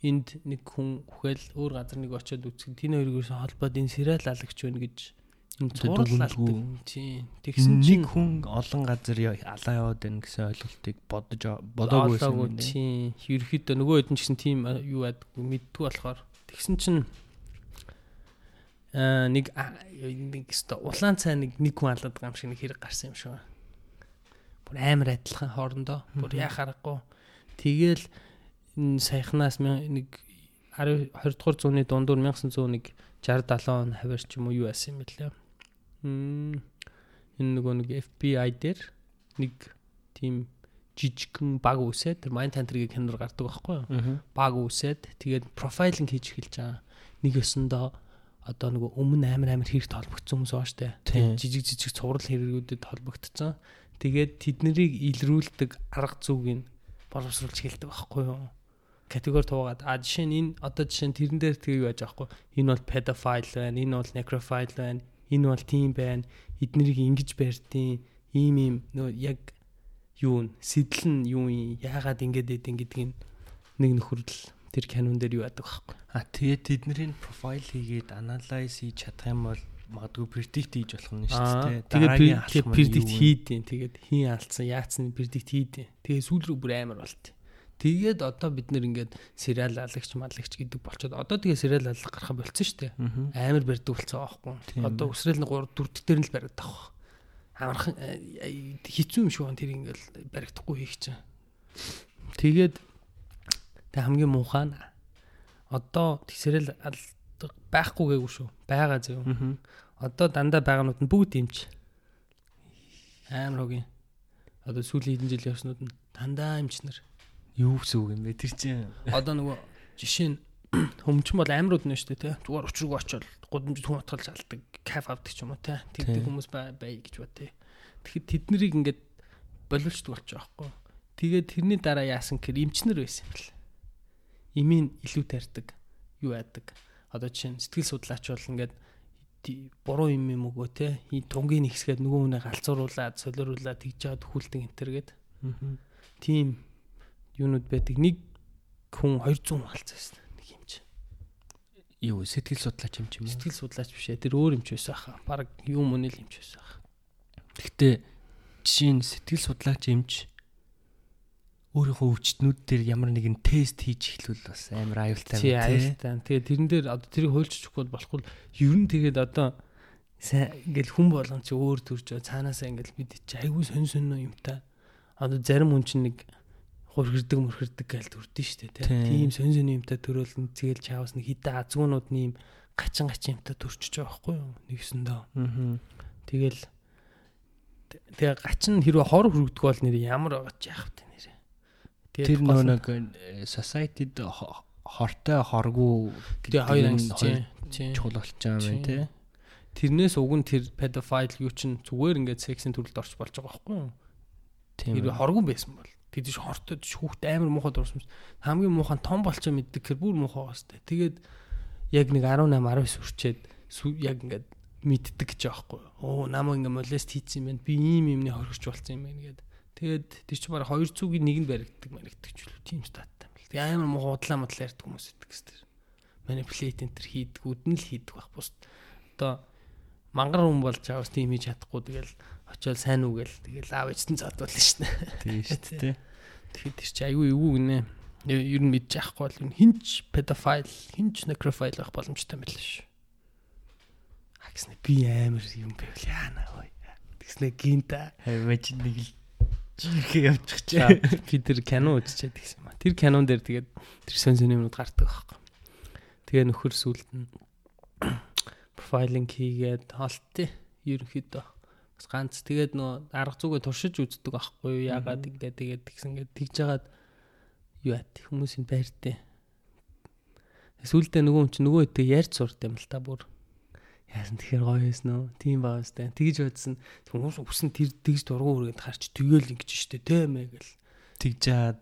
энд нэг хүн хүхэл өөр газар нэг очиод үзэх тийм хоёроос холбоод энэ сериал аллагч байна гэж энэ Тэ цуврал дүгнэлгүй. алдаг. Тийм. Тэгсэн чинь нэг хүн олон газар алаа яваад байна гэсэн ойлголтыг бодож бодоогүй байсан. бодоогүй юм тийм. Ерөөхдөө нөгөө хэд ч гэсэн тийм юу байдаггүй мэддгүй болохоор тэгсэн чинь аа нэг нэг улаан цай нэг нэг хүн алаад байгаа юм шиг нэг хэрэг гарсан юм шиг байна. Бүр амар адилхан хоорондоо бүр яа харахгүй. Тэгэл энэ саяхнаас нэг 10 20 дугаар зууны дундуур 1901 60 70 он хавар ч юм уу юу яасан юм бэлээ. Мм энэ нөгөө нэг FBI дээр нэг тийм жижигхэн баг үсээд тэр Mind Hunter-гийн кинор гардаг байхгүй юу? Баг үсээд тэгээд профайлинг хийж эхэлж байгаа. Нэг өсөндөө одоо нөгөө өмнө амар амар хэрэгт холбогдсон хүмүүс. Тийм. Жижиг жижиг цуврал хэрэгүүдэд холбогдсон. Тэгээд тэднийг илрүүлдэг арга зүйг нь боловсруулж эхэлдэг байхгүй юу? категори туугаад а жишээ нь энэ одоо жишээ нь тэрэн дээр юу яаж аахгүй энэ бол pedophile байна энэ бол necrophile байна энэ бол тийм байна эднэрийг ингэж барьдیں۔ ийм ийм нөө яг юу н сэтэл нь юу юм яагаад ингэж идэв гэдгийг нэг нөхөрл тэр канон дээр юу яадаг байхгүй А тэгээд тэдний профайл хийгээд анализ хийж чадах юм бол магадгүй predict хийж болох нь шүү дээ. Тэгээд predict хийдیں۔ Тэгээд хийн алдсан, яатсан predict хийдیں۔ Тэгээд сүүл рүү бүр амар болт. Тэгээд одоо бид нэр ингээд сериал алагч малагч гэдэг болчоод одоо тэгээ сериал алга гарах болсон шүү дээ. Амар барьдаг болсон аахгүй. Одоо өсрөл нь 3 4 дээр нь л баригдах байх. Амархан э, э, хэцүү юм шиг байна тэр ингээд баригдахгүй хийх чинь. Тэгээд тэг хамгийн муухай нь одоо сериал алга байхгүй гээгүй шүү. Бага зөө. Одоо дандаа байгаанууд нь бүгд юмч. Амар хогийн. Одоо сүүлийн хэдэн жилийн явснууд нь дандаа юмчнэр. Юу гэсэн үг юм бэ? Тэр чинь одоо нөгөө жишээ нь хөмчин бол амирууд нь шүү дээ, тэ. Зүгээр учрууг очоод гудамжид хүн утгалж алдаг, кафе авдаг ч юм уу, тэ. Тэгдэг хүмүүс бай гэж бод, тэ. Тэгэхэд тэднийг ингээд боловчдаг болчих واخгүй. Тэгээд тэрний дараа яасан гэхээр эмчнэр байсан юм байна. Имийн илүү тарьдаг, юу яадаг Одоо жишээ нь сэтгэл судлаач бол ингээд буруу юм юм өгөө те? Тунгийн ихсгээд нөгөө хүнээ галзууруулаад солируулаад тэгж жаад хүлдэг энтер гээд? Тийм юунууд байдаг. Нэг хүн 200 халцсан байсан нэг юм чи юу сэтгэл судлаач юм ч юм уу. сэтгэл судлаач биш ээ. Тэр өөр юм ч байсан хаа баг юм үнэл юм ч байсан хаа Гэхдээ жишээ нь сэтгэл судлаач юмч өөрийнхөө өвчтнүүд дээр ямар нэгэн тест хийж эхлүүл бас амар аюултай тий аюултай тэгээд тэрэн дээр одоо тэрийг хуульчих бол болохгүй. Ер нь тэгээд одоо сайн ингээл хүн болгон чи өөр төрж цаанаасаа ингээл бид чи айгүй сонь сонь юмтай одоо зарим хүн чинь нэг хурхирдэг мөрхирдэг гээл төрдөн штэ тий. Тийм. сонь сонь юмтай төрөөл тэгэл чаавс нэг хитэ азгуунууд нэм гачин гачин юмтай төрчихөж байгаа байхгүй юу? Нэгсэндөө Мгм. тэгэл тэгээ гачин хэрвээ хор хүргдэг бол нэр ямар байгаа ч яах вэ Тэр нөө нэг э, society-д хо- хортой хоргүй тэгээ хоёр анги чинь чухал болж байгаа юм тий. Тэрнээс уг нь тэр pedophile юу чинь зүгээр ингээд сексийн төрөлд орч болж байгаа байхгүй юу? Тийм. Хэрвээ хоргон байсан бол тэд ш хортой хүүхд амар муухай дурсан. Хамгийн муухай том болчоо мэддэг хэр бүр муухай сте. Тэгээд яг нэг 18 19 хүрчээд яг ингээд мэддэг гэж юу? Оо намайг ингээд молест хийцсэн юм байна. Би ийм юмны хоригч болсон юм байна гэдэг. Тэгээд тэр чинь бараг хоёр цугийн нэгэнд баригддаг маригддаг ч үлээ тийм статтай юм бэл. Тэгээд амар муухай удлаа модлаа ярьдаг хүмүүс байдаг гэстэй. Manipulate энэ төр хийдгүүд нь л хийдэг байх бус. Одоо мангар хүн болж аваас тийм хийж чадахгүй тэгэл очиод сайн уу гэл тэгэл аав ээжтэн задвал шнэ. тийм шүү дээ. Тэгэхээр тэр чи айгүй эвгүй гинэ. Ер нь мэдчих яахгүй бол хинч pedophile, хинч necrophile байх боломжтой байна шүү. Агсна би амар юм байвал яана ой. Тэгснэ гинта. Мэж нэг л жирхээ явчих чи. Би тэр кино үзчихэд гэсэн юм а. Тэр кинон дээр тэгээд тэр сон сон юмнууд гардаг байхгүй. Тэгээ нөхөр сүлд нь профайлинг хийгээд холттой ерөнхийдөө бас ганц. Тэгээд нөө арга зүгээ туршиж үздэг байхгүй юу? Ягаад ингэ тэгээд тэгсэн гээд тэгж жагаад юу яат хүмүүсийн байртай сүулдэ нөгөө хүн чи нөгөө хэдийг ярьж сурд юм л та бүр яасан тэгэхээр гоё байсан уу тийм байгаа сте тэгж бодсон. Хүмүүс үсэн тэр тэгж дургу үргээд харч тэгэл ингэж штэ тийм ээ гэл. Тэгж жаад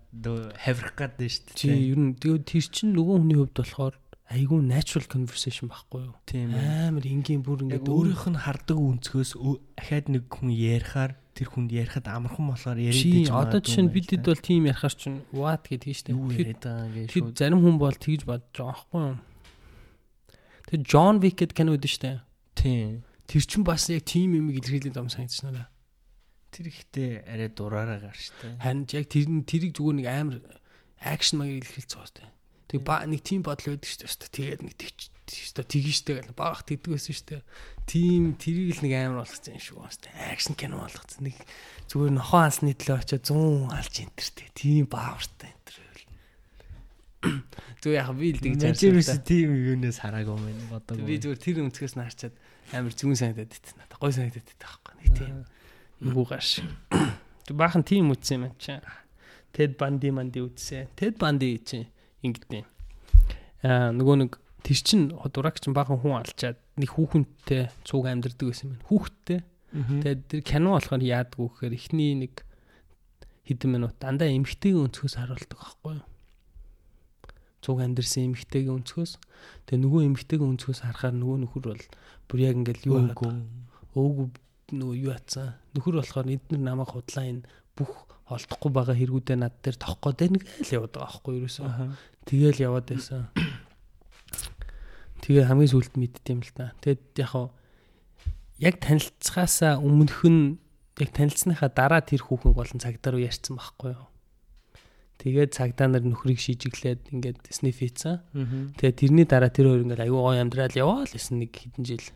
хаврах гад нь шүү чи ер нь тэр чин нөгөө хүний хувьд болохоор айгүй natural conversation байхгүй юу? Тийм амар энгийн бүр ингээд өөрийнх нь хардаг өнцгөөс өө- ахаад нэг хүн ярихаар тэр хүнд ярихад амархан болохоор яриад чи иж одоо чинь юм бидэд байна бол тийм ярихаар чинь what? гэдэг нь штэ. Л та. юу яриад байгаа гэж Тэгэд шууд зарим хүн бол тэгж бодож байгаа байхгүй юу тэг John Wick гэдэг кино үүдэн штэ. Тийм тэр чин бас яг тийм юм илэрхийлээд ам санагдчихна тэр ихтэй арай дураараа гар штэ. Харин яг тэр нь тэрийг зүгээр нэг амар акшн маяг илэрхийлж байгаа штэ. Тэг ба нэг тийм бодол байдаг штэ. Тэгээд нэг тэгч штэ тэгэн штэ гэл баах тэгдэг байсан штэ. Тийм тэрийг л нэг амар болгоцсон юм шиг байна штэ. Акшн кино болгоцсон. Нэг зүгээр нохоо хансны төлөө очиод 100 алж энтертэй тийм баавартай энтер зүгээр яг би л тэгж харсан тийм юунаас хараагүй мэн бодог би зүгээр тэр өнцгөөс нь харчаад амар зүүн санагдаад байт надад гой санагдаад байт байхгүй нэг тийм Нүгүү гаш. Тэг баахан тим үтсэн юм чи. Тед банди манди үтсэн. Тед банди чи ингэдэй. Аа нөгөө нэг тэр чин дураг чин баахан хүн алчаад нэг хүүхэнтэй цуг амьдэрдэг байсан юм. Хүүхдтэй. Тэгээд тэр кино болохоор яадгүй гэхээр эхний нэг хэдэн минут дандаа эмхтэйгийн өнцгөөс харуулдаг байхгүй юу? Цуг амьдэрсэн эмхтэйгийн өнцгөөс. Тэгээ нөгөө эмхтэйгийн өнцгөөс харахаар нөгөө нөхөр бол бүр яг ингээл юу Үгүй. өөгүй нөгөө юу атсан нөхөр болохоор эдгээр намайг худлаа энэ бүх олдохгүй байгаа хэрэгүүдээ над дээр тохх гээд байна гээл яваад байгаа байхгүй юу ерөөсөө Аха. тэгэл яваад байсан тэгээ хамгийн сүлд мэддэм л та тэгэд яг хав яг танилцахаасаа өмнөх нь яг танилцсныхаа дараа тэр хүүхэн болон цагдаа руу ярьсан байхгүй юу тэгээд цагдаа нар нөхрийг шижиглээд ингээд сниф хийцэн Мгм. Тэгээ тэрний дараа тэр хоёр ингээл аюу гой амьдрал яваа л гэсэн нэг хэдэн жил.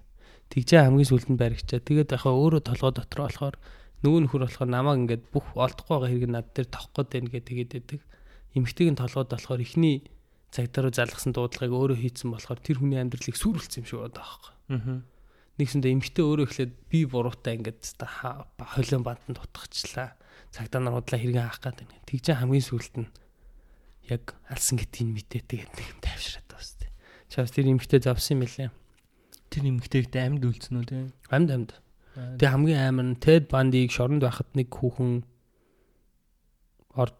Тэгжээ хамгийн сүүлд нь баригчаа. Тэгээд яхаа өөрөө толгой дотор болохоор нөгөө нөхөр болохоор намайг ингээд бүх олдохгүй байгаа хэрэг над дээр товх гээд байна гэдэг тэгээд байдаг. Эмэгтэйг нь толгойд болохоор ихний цагтаа руу залгасан дуудлагыг өөрөө хийцэн болохоор тэр хүний амьдралыг сүрүүлсэн юм шиг байна байхгүй. Мгм. Нэгсэндээ эмэгтэй өөрөө эхлээд би буруутай ингээд холион бантанд утгачлаа. Цагтаа нар худлаа хэрэгэн хаах гээд байна. Тэгжээ хамгийн сүүлд нь яг алсан гэдгийг мэдээ тэгээд нэг тайвшраад байна. Чаас тэр эмэгтэй завсан юм лээ. Тэр нэмэгтэйгт амьд үлдсэн үү те? Амьд амьд. Тэгээ хамгийн амар нь Тед Бандиг шоронд байхад нэг хүүхэн орж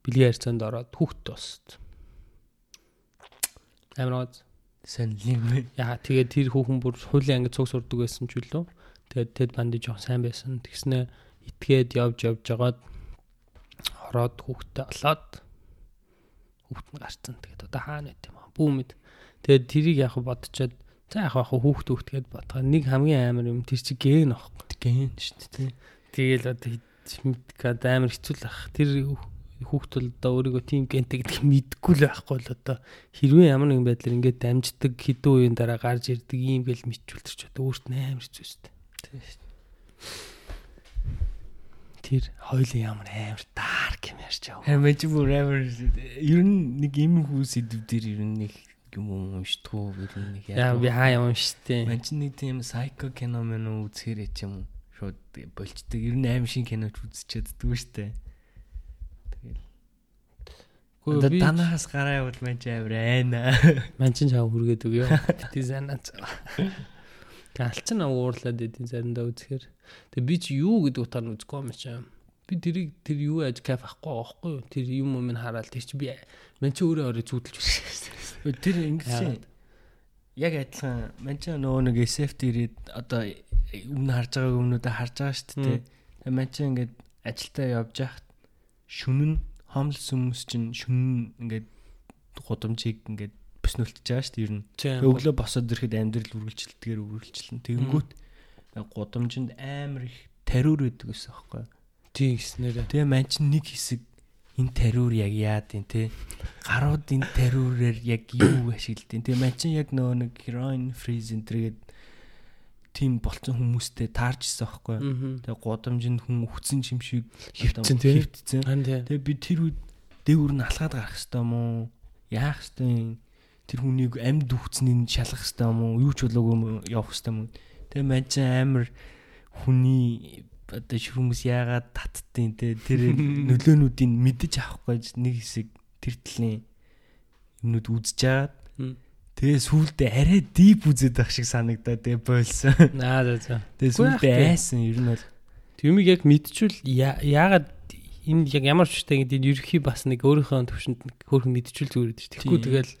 бэлгийн харьцаанд ороод хүүхэд тост. Амар гоо. Сонирхолтой юм. Яа тэгээ тэр хүүхэн бүр хуулийн ангид цуг сурдаг байсан ч үлээ. Тэгээд Тед Банди жоох сайн байсан. Тэгснэ итгээд явж явж жагаад ороод хүүхдээ олоод хүүхд нь гарцсан. Тэгээд одоо хаана байт юм аа? Бүүмэд. Тэгээд тэрийг яг бодчоод за яг яг хүүхд хүүхд гэд бодгоо. Нэг хамгийн амар юм тэр чи ген аахгүй. Гэн шүү дээ. Тэгэл одоо мэдгээд амар хэцүү л ах. Тэр хүүхд бол одоо өөрийгөө тийм гентэй гэдэг мэдгүй л байхгүй л одоо хэрвээ ямар нэгэн байдлаар ингээд дамждаг хэдэн үеийн дараа гарч ирдэг юм гэл мэдчүүлчих одоо өөрт нь амар хэцүү шүү дээ. Тэр хоёлын ямар амар дарк юм ярьж байгаа. Харин мэж бүр амар ер нь нэг юм хүү сэдв дээр ер нь нэг юм ер нь нэг Яа би хаа штэ. Мань ч нэг тийм сайко кино мэн үзэхэр ч юм уу шууд болчдөг. Ер нь аим шин киноч үзчихэд дгүй штэ. Одоо би танаас гараа явал мань ч амар айна. манчин чаа хүргээд өгөө. Гэтэ санаа Галч нь уурлаад идэв заримдаа үзэхээр. Тэгээ би чи юу гэдэг утгаар нь үзэхгүй юм чам. Би тэрийг тэр юу аж кафе ахгүй байхгүй юу? Тэр юм юм хараад тэр чи би мань чи өөрөө орой зүудэлж байсан. Тэр ингэж яг адилхан мань ч нөгөө нэг SF дээрээ одоо өмнө харж байгаа өмнөдөө харж байгаа шүү дээ. Тэгээ мань ч ингээд ажилдаа явж байхад шүнэн хомлс хүмүүс чинь шүнэн ингээд гудамжийг ингээд бүснөлтж байгаа шүү дээ ер нь. Өглөө босоод ирэхэд амьдрал үргэлжилдгээр үргэлжилнэ. Тэгэнгүүт гудамжинд амар их тариур байдаг гэсэн аахгүй. Тийм гэснээр. Тэгээ мань чинь нэг хэсэг энэ тариур яг яад юм те гарууд энэ тариураар яг юу ашигладیں۔ Тэгээ мань чинь яг нөгөө нэг heroin free center гээд тийм болцсон хүмүүстэй таарч ирсэн байхгүй. Мгм. Тэгээ гудамжинд хүн өгцөн юм шиг хөвтцэн. Харин тий. Тэгээ би тэр үед дээгүр нь алхаад гарах хэвээр юм уу? Яах хэвээр? Тэр хүнийг амьд үхцнийг шалгах хэвээр юм уу? Юу ч болоогүй явах хэвээр юм? Тэгээ мань ч амар хүний одоо хүмүүс яагаад татдیں۔ Тэ тэр нөлөөнүүдийг мэдэж авах гэж нэг хэсэг тэр талын юмнууд үзэж жаад тэгээ сүулдэ арай дип үзээд байх шиг санагдаа тэгээ бойлсон. Аа за за. Тэгээ сүулдэ айсан ер нь бол Юмыг яг мэдчихвэл яагаад энэ яг ямар ч үстэй гэдэг энэ ерөхий бас нэг өөрийнхөө төвшөнд хөөрхөн мэдчихвэл зүгээр дээ. Тэгэхгүй тэгэл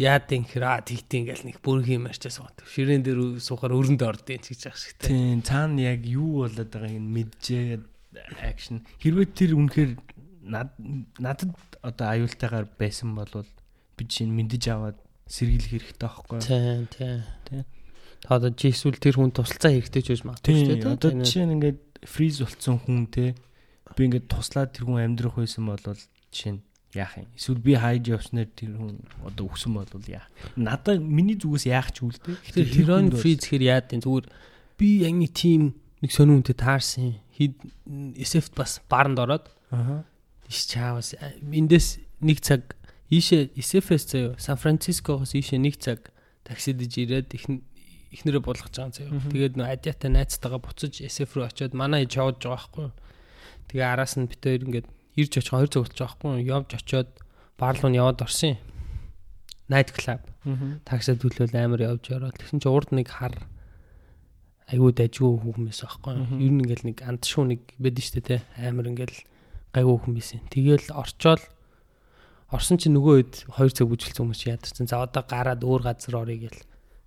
яад инхэр аа тэгтээ ингээл нэг бүргийн марчаа суугаад. Ширээн дээр суухаар өрөнд ордын ч гэж ах шигтэй. Тийм цаана яг юу болоод байгааг нь мэджээ акшн хэрвээ тэр үнэхээр над надад одоо аюултайгаар байсан бол би жишээ нь мэдэж аваад сэргийлэх хэрэгтэй байхгүй юу? Тийм тийм. Тийм. Та одоо жисүүл тэр хүн туслалцаа хэрэгтэй ч гэж магадгүй шүү дээ. одоо жишээ нь ингээд фриз болцсон хүн те би ингээд туслаад тэр хүн амьдрах байсан бол жишээ нь яах юм эсвэл би хайж явснаар тэр хүн одоо өгсөн бол яах надад миний зүгээс яах ч үлдээ Тэр херон фриз хэр яад юм зүгээр би яг нэг тим нэг сонир үнтэй таарсан. Хид SF бас баранд ороод аа иш чаавас эндээс нэг цаг ийшээ SF-с заяа Сан Францискогоос ийшээ нэг цаг таксидж ирээд их ихнэрээ болгож байгаа. Мгм. Тэгээд нөө адиатаа найзтайгаа буцаж SF руу очиод манай ээж явж байгаа байхгүй. Тэгээ араас нь битээр ингээд ирж очих хоёр цаг байхгүй юу. Явж очиод баарлуу нь яваад орсон юм. Night club таксид төлөөл амар явж ороод тэгсэн чи урд нэг хар айгуу дажгүй хүмүүс байхгүй. Ер нь ингээл нэг анд шуу нэг байдэн штэ те амар ингээл гайгүй хүмүүс юм. Тэгэл орчоол орсон чи нөгөө хэд хоёр цаг бүжгэлсэн хүмүүс ядарсан. За одоо гараад өөр газар орё гэл.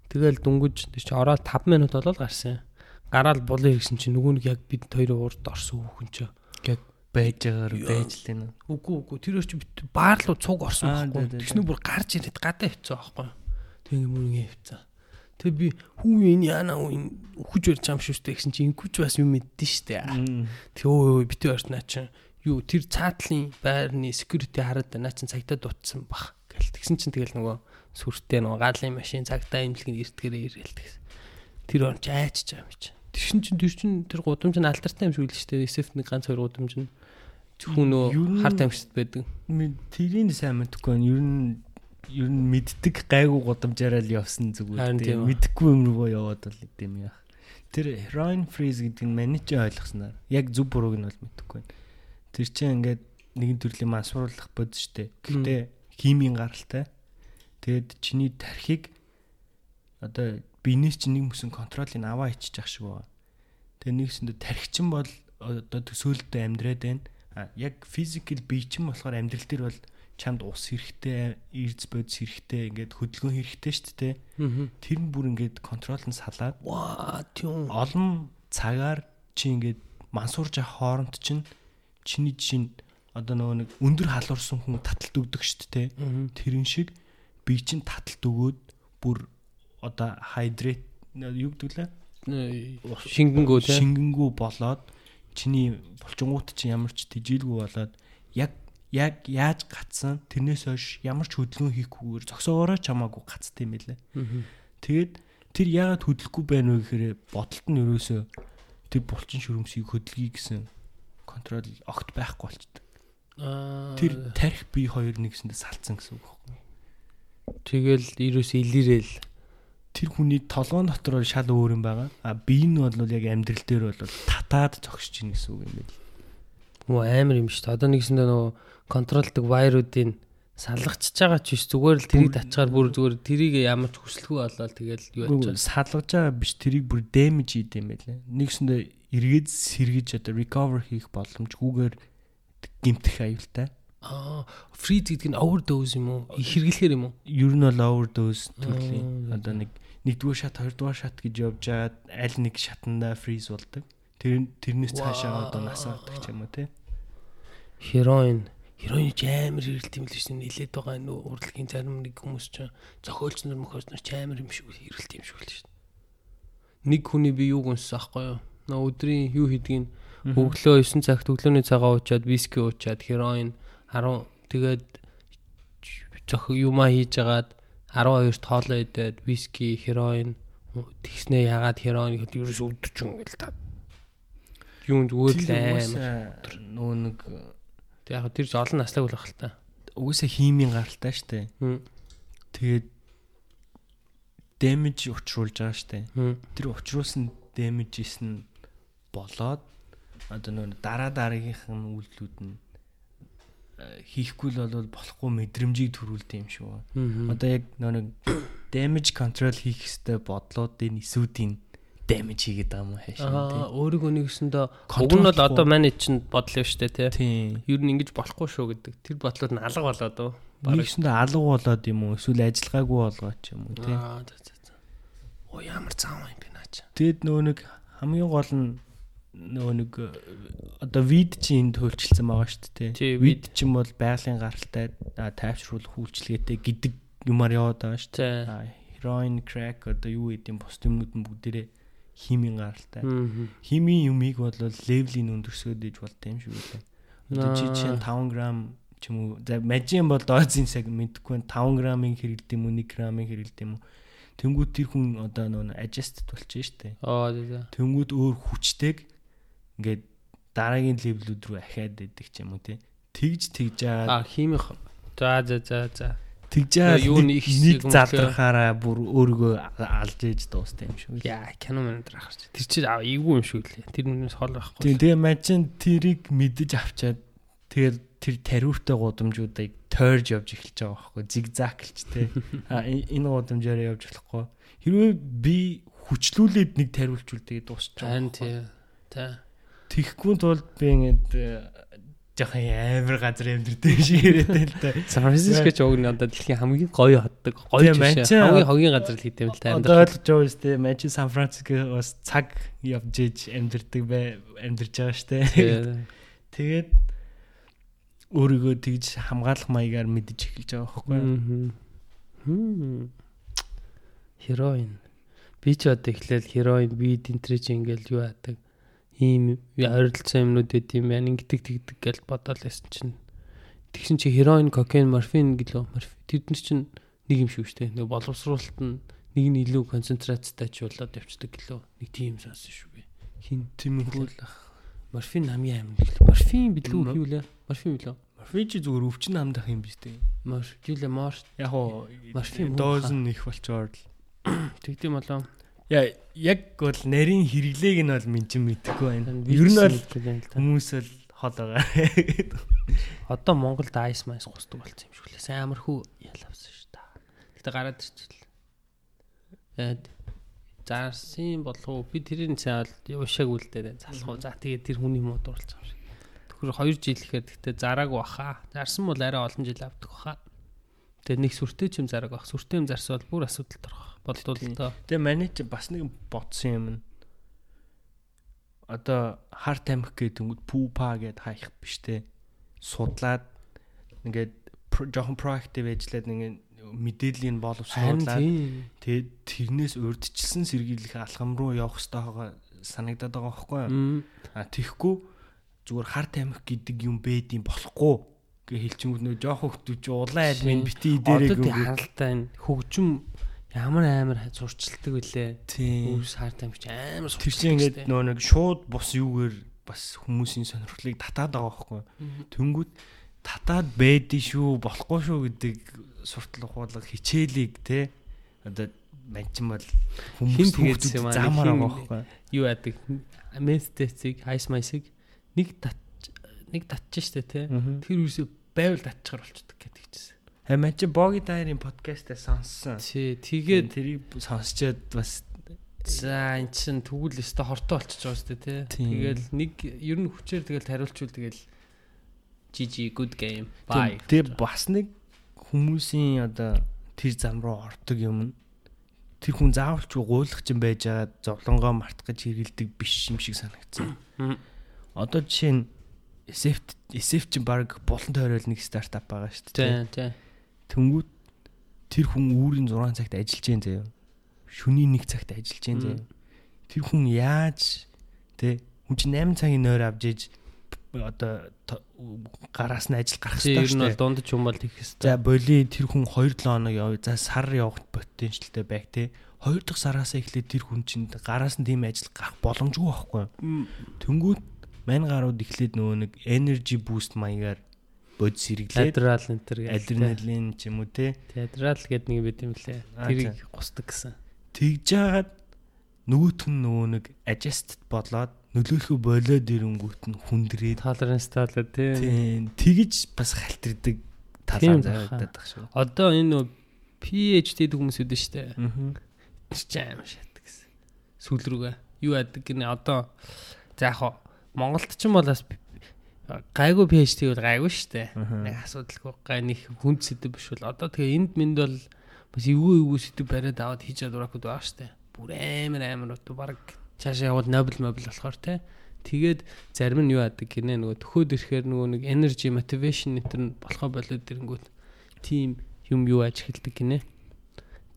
Тэгэл дүнгэж чи ороод 5 минут болол гарсан. Гараал булын ирсэн чи нөгөө нэг яг бид хоёрын урд орсон хүн чи. Байж байгаагаар байж л энэ Үгүй үгүй тэр чи баарлуу цуг орсон байхгүй. Тэгснэ бүр гарч ирээд гадаа хөвцөө байхгүй. Тэг юм үнгээ хөвцөө. Тэг би хүү энэ яана уу энэ үхэж барьж юм шүү дээ гэсэн чи инкүүч бас юм мэддэн штэ. Тэг өө өө битүү орснаа чи юу тэр цаатлын байрны security хараад наа чин цагтаа дутсан бах гэл тэгсэн чин тэгэл нөгөө сүртэй нөгөө гаалын машин цагтаа имлэгийн эртгэрээ ирэл тэгсэн. Тэр он ч айчж байгаа юм чи. Тэр шин чин тэр чин тэр гудамж нь алтартай юм шиг л штэ. SF нэг ганц хоёр гудамж нь нөгөө нь- харт амьсгад байдаг. Тэрийг сайн мэдхгүй байна. Ер нь ер нь мэддэг гайгүй годамжаараа л явсан зүгээр. тийм мэдхгүй юм руу яваад бол гэдэм яах. Тэр heroin freeze гэдэг нь маний ч ойлгосноор яг зөв бурууг нь бол мэдэхгүй байна. Тэр чинь ингээд нэгэн төрлийн мансууруулах бод штэ. Гэхдээ химийн гаралтай. Тэгэд чиний тархийг одоо биенээс чинь нэг мөсөн контролыг аваа иччих шиг байгаа. Тэгээ нэгсэндээ тархичин бол одоо төсөөлөлтөд амьдраад байна. Яг физикал бие чинь болохоор амьдрал дээр бол чамд ус хэрэгтэй, эрдэс бодис хэрэгтэй, ингээд хөдөлгөөн хэрэгтэй шүү дээ. Тэр нь бүр ингээд контрол нь салаад Ваа тийм. олон цагаар чи ингээд мансуурж авах хооронд чинь чиний жишээ нь одоо нөгөө нэг өндөр халуурсан хүн таталт өгдөг шүү дээ. Тэрэн шиг бие чинь таталт өгөөд бүр одоо hydrate юу гэдэг лээ? Шингэнгөө тий. шингэнгүү болоод чиний булчингууд чинь ямар ч тэжилгүй болоод яг яг яаж гацсан тэрнээс хойш ямар ч хөдөлгөөн хийхгүйгээр зөксөөрөө чамаагүй гацтай юм. Аа. Тэгээд тэр яагаад хөдөлгөхгүй байна вэ гэхээр бодолт нь ерөөсөө тэр булчин шүрмсийг хөдөлгий гэсэн контрол огт байхгүй болчихдээ. Аа. Тэр тарих бие хоёр нэгсэндээ салцсан гэсэн үг байхгүй. тэгэл ерөөс илэрэл. Тэр хүний толгойн дотор шал өөр юм байгаа. А бие нь бол яг амьдрал дээр бол татаад зогсож ийн гэсэн үг юм байна. Муу амар юм шүү дээ. Одоо нэгсэндээ нөгөө контролдог вайруудын салгачж байгаа ч биш зүгээр л тэрийг татчаар бүр зүгээр тэрийг ямар ч хүслэхгүй болоод тэгэл юу яаж салгаж байгаа биш тэрийг бүр damage хийд юм байлаа. Нэгсэндээ эргээд сэргэж одоо recover хийх боломжгүйгээр гимтэх аюултай. аа фриз гэдэг нь overdose юм уу? Хэрэглэхээр юм уу? Ер нь бол overdose төрлийн одоо нэг нэгдүгээр шат, хоёрдугаар шат гэж явж байгаад аль нэг шатанда freeze болдог. Тэр тэрнээс цаашаа одоо насаадаг ч юм уу те. Хероин. Хероин ч амар хэрэгэлт юм л шүү дээ. Нилээд байгаа нөө урлагийн зарим нэг хүмүүс ч зохиолч нар мөхөөс нар ч амар юм шиг хэрэгэлт юм шиг л шүү дээ. Нэг хүний би юуг унссан аахгүй юу? Нөө өдрийн юу хийдгийг өглөө 9 цагт өглөөний цагаа уучаад виски уучаад хероин 10 тэгээд зөх юмаа хийж агаад 12-т хоолоо идээд виски, хероин тэгснэ ягаад хероин гэхэд ерөөс өвдөж ингээл та. Юунд зүгээр л амар нөө нэг тэг яг тэр олон наслаг болох л та. угсаа химийн гаралтай штэ. Тэгээд damage учруулж байгаа штэ. Тэр учруулсан damages нь болоод одоо нөө дараа дараагийнх нь үйлдэлүүд нь хийхгүй л бол болохгүй мэдрэмжийг төрүүлдэг юм шүү. Одоо яг нэг damage control хийх хэвээр бодлуудын эсүүдийн damage хийгээд байгаа юм хаашаа Аа өөрийгөө нэгсэндээ уг нь бол одоо манай чинь бодол юм штэ тий. тийм. Ер нь ингэж болохгүй шүү гэдэг. Тэр бодлууд нь алга болоод уу. Нэгсэндээ алга болоод юм уу эсвэл ажиллагаагүй болгоод ч юм уу тийм. Аа за за за. Оо ямар зам юм бэ наач. Тэгэд нөө нэг хамгийн гол нь нөө нэг э, одоо вид чинь төлчилсэн байгаа шүү дээ. Тий, Вид чинь бол байгалийн гаралтай тайвшруулах үйлчлэгээтэй гэдэг юмар яваад байгаа шүү дээ. Heroin, crack одоо юу гэдэм бус юмнууд нь бүгдээрээ химийн гаралтай. Химийн юмыг бол левлийн өндөрсгөөд иж болтой юм шиг үлээ. Одоо чи чинь 5 г ч юм уу. За мажин бол дозын цаг мэдхгүй байна. 5 г-ыг хэрэглэдэм үү, 1 г-ыг хэрэглэдэм үү. Тэнгүүд тэр хүн одоо нөө adjust болчихно шүү дээ. Аа за. Тэнгүүд өөр хүчтэйг ингээд дараагийн левелүүд рүү ахаад идэг ч юм уу тий. Тэгж тэгж Аа химих. За за за за. Тэгж байгаа юу нэг- залрахаараа бүр өөрийгөө алж ээж дуустай юм шиг. Яа, кино мэнтер ахарч. Тэр чинь аа эйгүй юм шиг лээ. Тэр нүнээс хол байхгүй. Тийм тэгээ мажин тэрийг мэдэж авчаад тэгэл тэр тариутай гудамжуудыг тойрж явж эхэлж байгаа байхгүй зигзаглч те а э- энэ гудамжаараа явж болохгүй хэрвээ би хүчлүүлээд нэг тариулчвал тэгээ дуусчих Харин тий. Тэ. Тэгхгүй тулд би ингээд э, жоохон амар газар амьдрэх шиг яриад л та. Сан Франциско ч уг нь одоо дэлхийн хамгийн гоё хотдог. Гоё. Манчаа- Хамгийн хогийн газар л хийдэм л та Одоо ойлгож байгаа шүү дээ. Мачи Сан Франциско бас цаг явж иж амьдрдаг бай амьдарч байгаа шүү дээ. Тэгээд өөрийгөө тэгж хамгаалах маягаар мэдэж эхэлж байгаа байхгүй юу? Хероин. Би ч одоо эхлээл хероин бид энтрич ингээл юу яадаг. Ийм ойролцоо юмнууд байт юм байна. Ингэдэг тэгдэг гэж бодоол байсан чинь. Тэгсэн чи хероин, кокаин, морфин гэлөө. Морфин тэд нар чинь нэг юм шиг шүү дээ. Нэг боловсруулалт нь нэг нь илүү концентрацтай ч болоод явцдаг гэлөө. Нэг тийм сонсон шүү би. Хин Тэмэхүүл морфин хамгийн амин гэлөө. Морфин билүү юу лээ? Морфин билүү? морфин чи зүгээр өвчин хамдах юм биш үү? Мор юу лээ? Мор Яг уу Морфин дооз нь их болчоор л тэгдэм болоо. Яа яг бол нарийн хэрэглээг нь бол мен чинь мэдэхгүй байна. Ер нь бол хүмүүс л хол байгаа. одоо Монголд айс майс гусдаг болсон юм шиг лээ. Сайн амархүү ялавсан шүү дээ. Гэтэ гараад ирчихлээ. Яад зарсын болов уу? Би тэрийг сайн бол ушааг үлдээд залах уу. За тэгээд тэр хүний муу дурлцсан юм шиг. Тэгэхээр 2 жил ихээр гэтээ зарааг баха. Зарсан бол арай олон жил авдаг баха. Тэгээд нэг сүртэй ч юм зараг бах. сүртэй юм зарсвал бүр асуудал тарах. Бодлуулалтаа. Тэгээ манай чи бас нэг бодсон юм нь. Одоо харт амх гэдэг пупа гэд хаях биш те. Судлаад ингээд жоохон проактив ажиллаад ингээд мэдээллийг Харин боловсруулаад тэгээд тэрнээс урдчилсан сэргийлэх алхам руу явах хэрэгтэй санагдаад байгаа байхгүй юу? А тэгхгүй зүгээр харт амх гэдэг юм бэдийн болохгүй гэж хэлчихэнгүүт нөө жоохон хөтөж улаан альмын бити дээрээ харалтай энэ хөгжим ямар амар зурчилдаг вүлээ. тийм Үс хартай амч амар Тэр чинь ингээд нөө нэг шууд бус юугээр бас хүмүүсийн сонирхлыг татаад байгаа байхгүй юу? Тэнгүүт татаад байдий шүү болохгүй шүү гэдэг суртал ухуулга хичээлийг те одоо манчин бол хүмүүс тэгээдсэн юм аа, нэг заамаар байгаа байхгүй юу? яадаг местэцийг айс майсыг нэг тат нэг татчих штэ. Мгм. Тэр үсээ байвал татчихар болчдөг гэдэг чийсэн. Хэ манчин боги дайрын подкастаа сонссон. Тий тэгээд тэрийг сонсчоод бас за эн чин тэгвэл өстө хортой болчихж байгаа штэ тий. Тийм. Тэгэл нэг ер нь хүчээр тэгэл хариулчвал тэгэл GG good game bye. тэр бас нэг хүмүүсийн одоо тэр зам руу ордог юм нь тэр хүн заавал ч гуйлах чинь байж байгаа зовлонгоо мартах гэж хэргэлдэг биш юм шиг санагдсан. Одоо жишээ нь SF SF чинь баг булан тойрол нэг стартап байгаа шүү дээ. Тий тий. Тэнгүүд тэр хүн үүрийн 6 цагт ажиллаж जैन заяа. Шөнийн 1 цагт ажиллаж जैन заяа. Тэр хүн яаж тэ хүн чинь 8 цагийн нойр авж иж одоо то- гараас нь ажил гарах Тий ер хэрэгтэй нь шүү бол дээ. дунд ч юм бол тэгэх За хэвээр. боли тэр хүн 2-7 хоног яв. За сар явах потенциалтай байг те. хоёр дахь сараас эхлээд тэр хүн чинь гараас нь тийм ажил гарах боломжгүй байхгүй. Тэнгүүд мань гарууд эхлээд нөгөө нэг energy boost маягаар бод сэргэлээд Адреналин энэ төр адреналин ч юм уу те Театрал гэдэг нэг байт юм лээ. Тэрийг гусдаг гэсэн. тэгж жагаад нөгөөх нь нөгөө нэг adjust болоод нөлөөлөхөө болоод ирэнгүүт нь хүндрээд Tolerance таалаа тий. тийм тэгж бас халтэрдэг Тийм талаа заяадаг байх шүү. Одоо энэ PhD хүмүүс үүдэн штэ. Тэр ч аим шат гэсэн. Сүүл рүүгээ. Юу яадаг гинэ одоо за яг Монголд ч юм бол бас гайгүй PhD бол гайгүй штэ. Аха. Нэг асуудалгүй гай нэг хүнд сэдв биш бол одоо тэгээ энд минд бол бас эвгүй эвгүй сэдв бариад аваад хийж чадварахгүй байгаа штэ. Бүр амар амар одоо баг цаашаа явал Nobel Nobel болохоор те. Тэгээд зарим нь юу яадаг гинэ нөгөө төхөөд ирэхээр нөгөө нэг energy motivation нэтер нь болохоо болоод ирэнгүүт team юм юу аж эхэлдэг гинэ.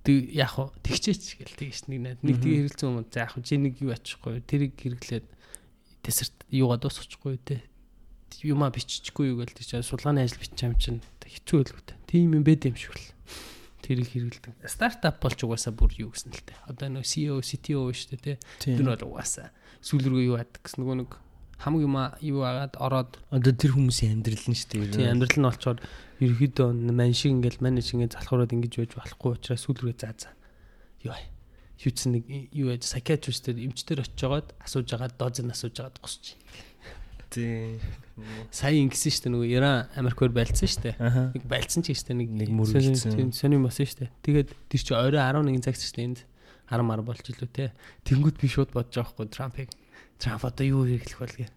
Тэг яг хоо тэгчээч гэл тэгш нэг нэг тэгээ хэрэлцэн юм за яг хоо чи нэг юу ачихгүй тэрийг хэрэглээд десерт юугаа дуусчихгүй те юма биччихгүй юу гээл тийч сулгааны ажил бичих юм чинь хэцүү байлгүй. Тийм юм байд юм шиг л. Тэрийг хэрэгэлдэг. Стартап болж угаасаа бүр юу гэсэн л те. Одоо нөө CEO, CTO шүү дээ те. Тэр бол угаасаа сүүл рүү юу яадаг гэсэн нөгөө нэг хамаг юм юу агаад ороод Одоо тэр хүмүүсийн амьдрал нь шүү дээ. тийм амьдрал нь олцоор ерөөдөө ман шиг ингээл менеж ингээд залхуураад ингэж байж болохгүй учраас сүүл рүү заа заа. Юу. Юуцсан нэг юу яаж psychiatrist дээр эмчтэр очиж жагаад асууж агаад доз нь асууж агаад гусч. Тийм. Сая ингэсэн шүү дээ нөгөө Иран Америкээр байлцсан шүү дээ. Нэг байлцсан ч гэжтэй нэг Нэг мөргөлдсөн. Тийм сони мос шүү дээ. Тэгээд тэр чи орой 11 цагт шүү дээ энд 10 мар болж илүү те. Тэнгүүд би шууд бодож байгаа хгүй Трампыг. Трамп одоо юу хэрэглэх болгээ.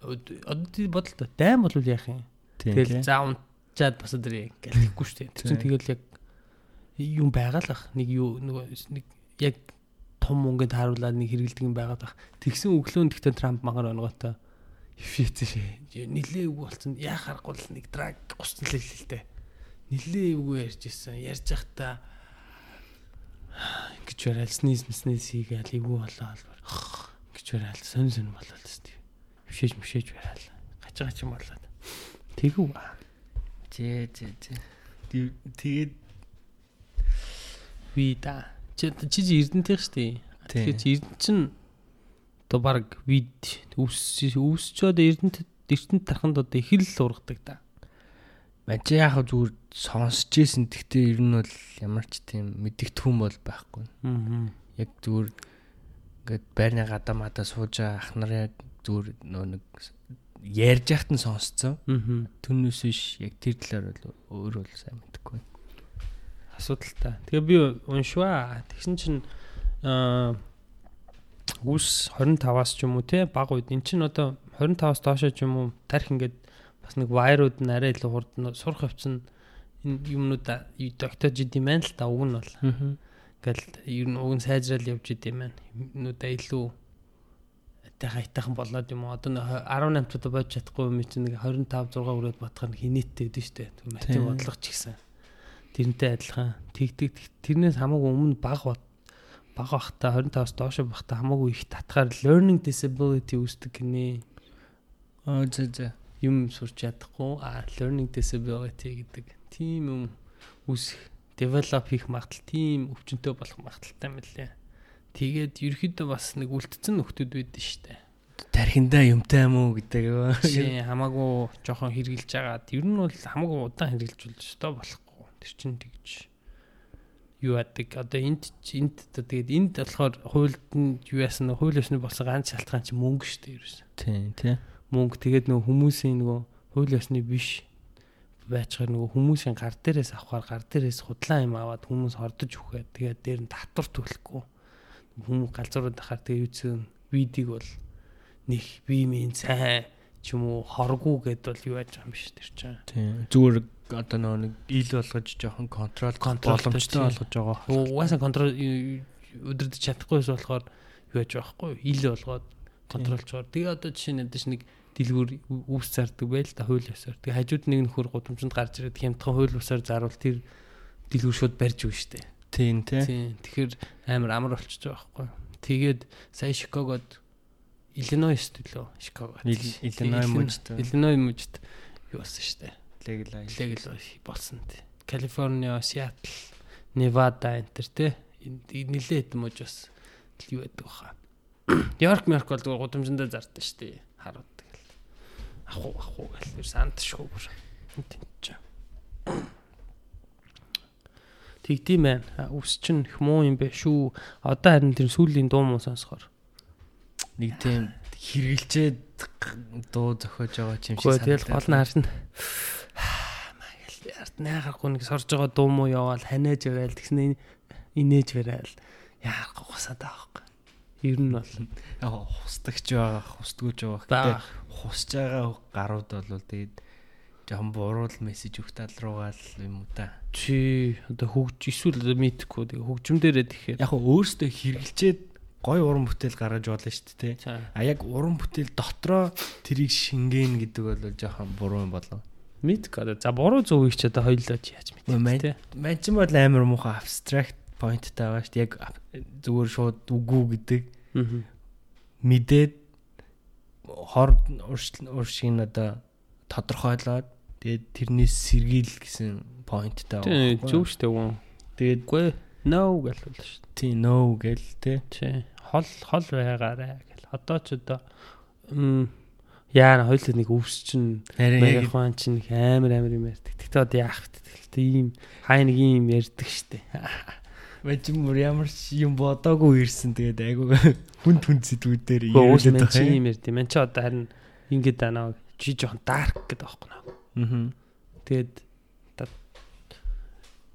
Одоо тий бодлоо. Дайм болвол яах юм? Тэгэл за унчаад бас өдөр гэлэхгүй шүү дээ. Тэр чинь тэгэл яг юм байгаа л ах. Нэг юу нөгөө нэг яг том мөнгөнд харуулаад нэг хэрэгэлдэг юм байгаа дах. Тэгсэн өглөөнд гэхдээ Трамп магаар эффект шээ. Нилээ үгүй болсон. Яа харахгүй л нэг драг гусцсан л дээ. Нилээ үгүй ярьж исэн. Ярьж явахдаа ингэж снис снис хийгээл эвгүй болоо гэж барайл сонь сонь болоод тест. Мшээж мшээж барайл. Гаж гаж юм болоод. Тэгв. Зээ зээ зээ. Тэгээд Ви да. Чи чи эрдэнтэх штий. Тэгэхээр чи эрдэнэ чинь одоо баг вид өвс өвсчөөд эрдэнэт эрдэнэт тарханд одоо их л ургадаг да. Мачи яг зүгээр сонсч ийсэн. Гэхдээ ер нь бол ямар ч тийм мэдэгдэхүүн бол байхгүй. Аа. Яг зүгээр ингээд байрны гадаа мадаа сууж ах нар яг зүгээр нөө нэг ярьж яхад нь сонсцсон. Аа. Түннээс биш яг тэр талаар бол өөр бол сайн мэдэхгүй. Асуудалтай. Тэгээ би уншваа. Тэгсэн чинь аа үс 25-аас ч юм уу те баг үед эн чинь одоо 25-аас доошоо ч юм уу тарих ингээд бас нэг вайрууд нь арай илүү хурд сурах явцсан энэ юмнуудаа доктор жид юм байна л та уг нь бол. Ингээл ер нь уг нь сайжрал явж идэм байна. Юмнуудаа илүү тэ хайтайхан болоод юм уу. Одоо нэг 18 тоо бодож чадахгүй юм чинь нэг 25 6 өрөөд бодох нь хинэттэй гэдэг шүү дээ. Математик бодлого ч гэсэн. Тэрнтэй адилхан. Тэгдэг тэрнээс хамаагүй өмнө баг бод баг бахта 25-аас доош бахта хамаагүй их татгаар learning disability үүсдэг гинэ. Аа зэ зэ. Юм сурч чадахгүй а learning disability гэдэг тийм юм үүсэх develop хийх магадлал тийм өвчнөд болох магадaltaй юм лээ. Тэгээд ерөөхдөө бас нэг үлдсэн нөхдүүд байдэн штэ. Тархиндаа юмтай юм уу гэдэг. Хамаагүй жоохон хэрглэж агаад ер нь бол хамаагүй удаан хэрглэж болж өстой болохгүй. Тэр чинь тэгж юу яадаг одоо энд энд одоо тэгээд энд болохоор хуульд нь юу яасан нөх хууль ёсны болсон ганц шалтгаан чи мөнгө шүү дээ ерөөс. Тийм тий. Мөнгө тэгээд нөгөө хүмүүсийн нөгөө хууль ёсны биш байцгаар нөгөө хүмүүсийн гар дээрээс авахаар гар дээрээс худлаа юм аваад хүмүүс хордож өгөхөө тэгээд дээр нь татвар төлөхгүй хүмүүс галзуурууд ахаар тэгээд юуцэн видиг бол нэг биемийн сайн ч юм уу хоргуу гэд бол юу яаж байгаа юм биш тэр чинь Тийм. Зүгээр одоо нэг ил болгож жоохон контрол боломжтой болгож байгаа. угаасаа контрол өдөрдөж чадахгүйс болохоор юу яаж байгаа хгүй ил болгоод контролчоор тэгээ одоо жишээ нь дэш нэг дэлгүүр үүс зардаг байл та хууль ёсоор тэгээ хажууд нэг нөхөр гудамжинд гарч ирээд хямдхан хууль ёсоор заруул тэр дэлгүүр шууд барьж өгнө штэ Тийм тий. тэгэхээр амар амар болчихж байгаа байхгүй тэгээд сая Шикагод Иллинойс төлөө Шикагод Ил- Иллиной мужид. Иллиной мужид юу болсон штэ Легл легл болсон тий. Калифорниа, Сиэтл, Невада энэ төр тий. нилээд мож бас юу байдаг баха. Йорк Морк бол зүгээр гудамжиндаа зардсан шүү дээ. Харууд тэгэл. Аху аху гэл сандшгүй бүр. Тинч. Тэгдэм байна. Үс чинь их муу юм бэ шүү. Одоо харин тэр сүүлийн дуу муу сонсохоор. Нэг тийм хэргэлжээд дуу зохиож байгаа юм шиг Гэхдээ тэгэл гол нь харна. Маягал ярд найгарахгүй нэг сорж байгаа дуу муу яваал ханиаж байгаал тэгснэ инээж барайл яахгүй гасаад байгаа юм. Ер нь бол яг хустагч байгаа, хустгуулж байгаа. Гэтэ хусж байгаа гарууд бол тэгээд жоохон буруул мессеж өгөх тал руугаа л юм уу та. чи одоо хөгж эсвэл мэдхгүй тэгээ хөгжмдэрээ тэгэхээр Яг хөө өөрөөсөө хэргэлжээд гой уран бүтээл гаргаж болно шүү дээ. А яг уран бүтээл дотроо тэрийг шингээн гэдэг бол жоохон буруу юм болов. Мэдгүй одоо за буруу зөв их ч одоо хоёлоо чи яаж мэдээ те? Ман ч бол амар муухай abstract point тааваа шүү дээ. Яг зүгээр шууд үгүй гэдэг. Мэдээд хор уршиг нь одоо тодорхойлоод тэгээд тэрнээс сэргийл гэсэн point тааваа. тий зөв штэ гоо Тэгээд үгүй. No гэл бол штэ тий no гэл тий. чи хол хол байгаарэ гэл. Одоо ч одоо яа хоёлоо нэг өвс чинь Марихуан чинь амар амар юм ярьдаг. Тэгтээ одоо яах вэ? Тэгтээ ийм хай нэг юм ярьдаг штэ. мөр ямар юм бодоогүй ирсэн тэгээд айгу хүн хүн зэдвүүдээр уус ирээд мэн юм ярьд. Мэн чи одоо харин ингэж байна. Чи жоохон dark гэдэг аахгүй наа. юм. Тэгээд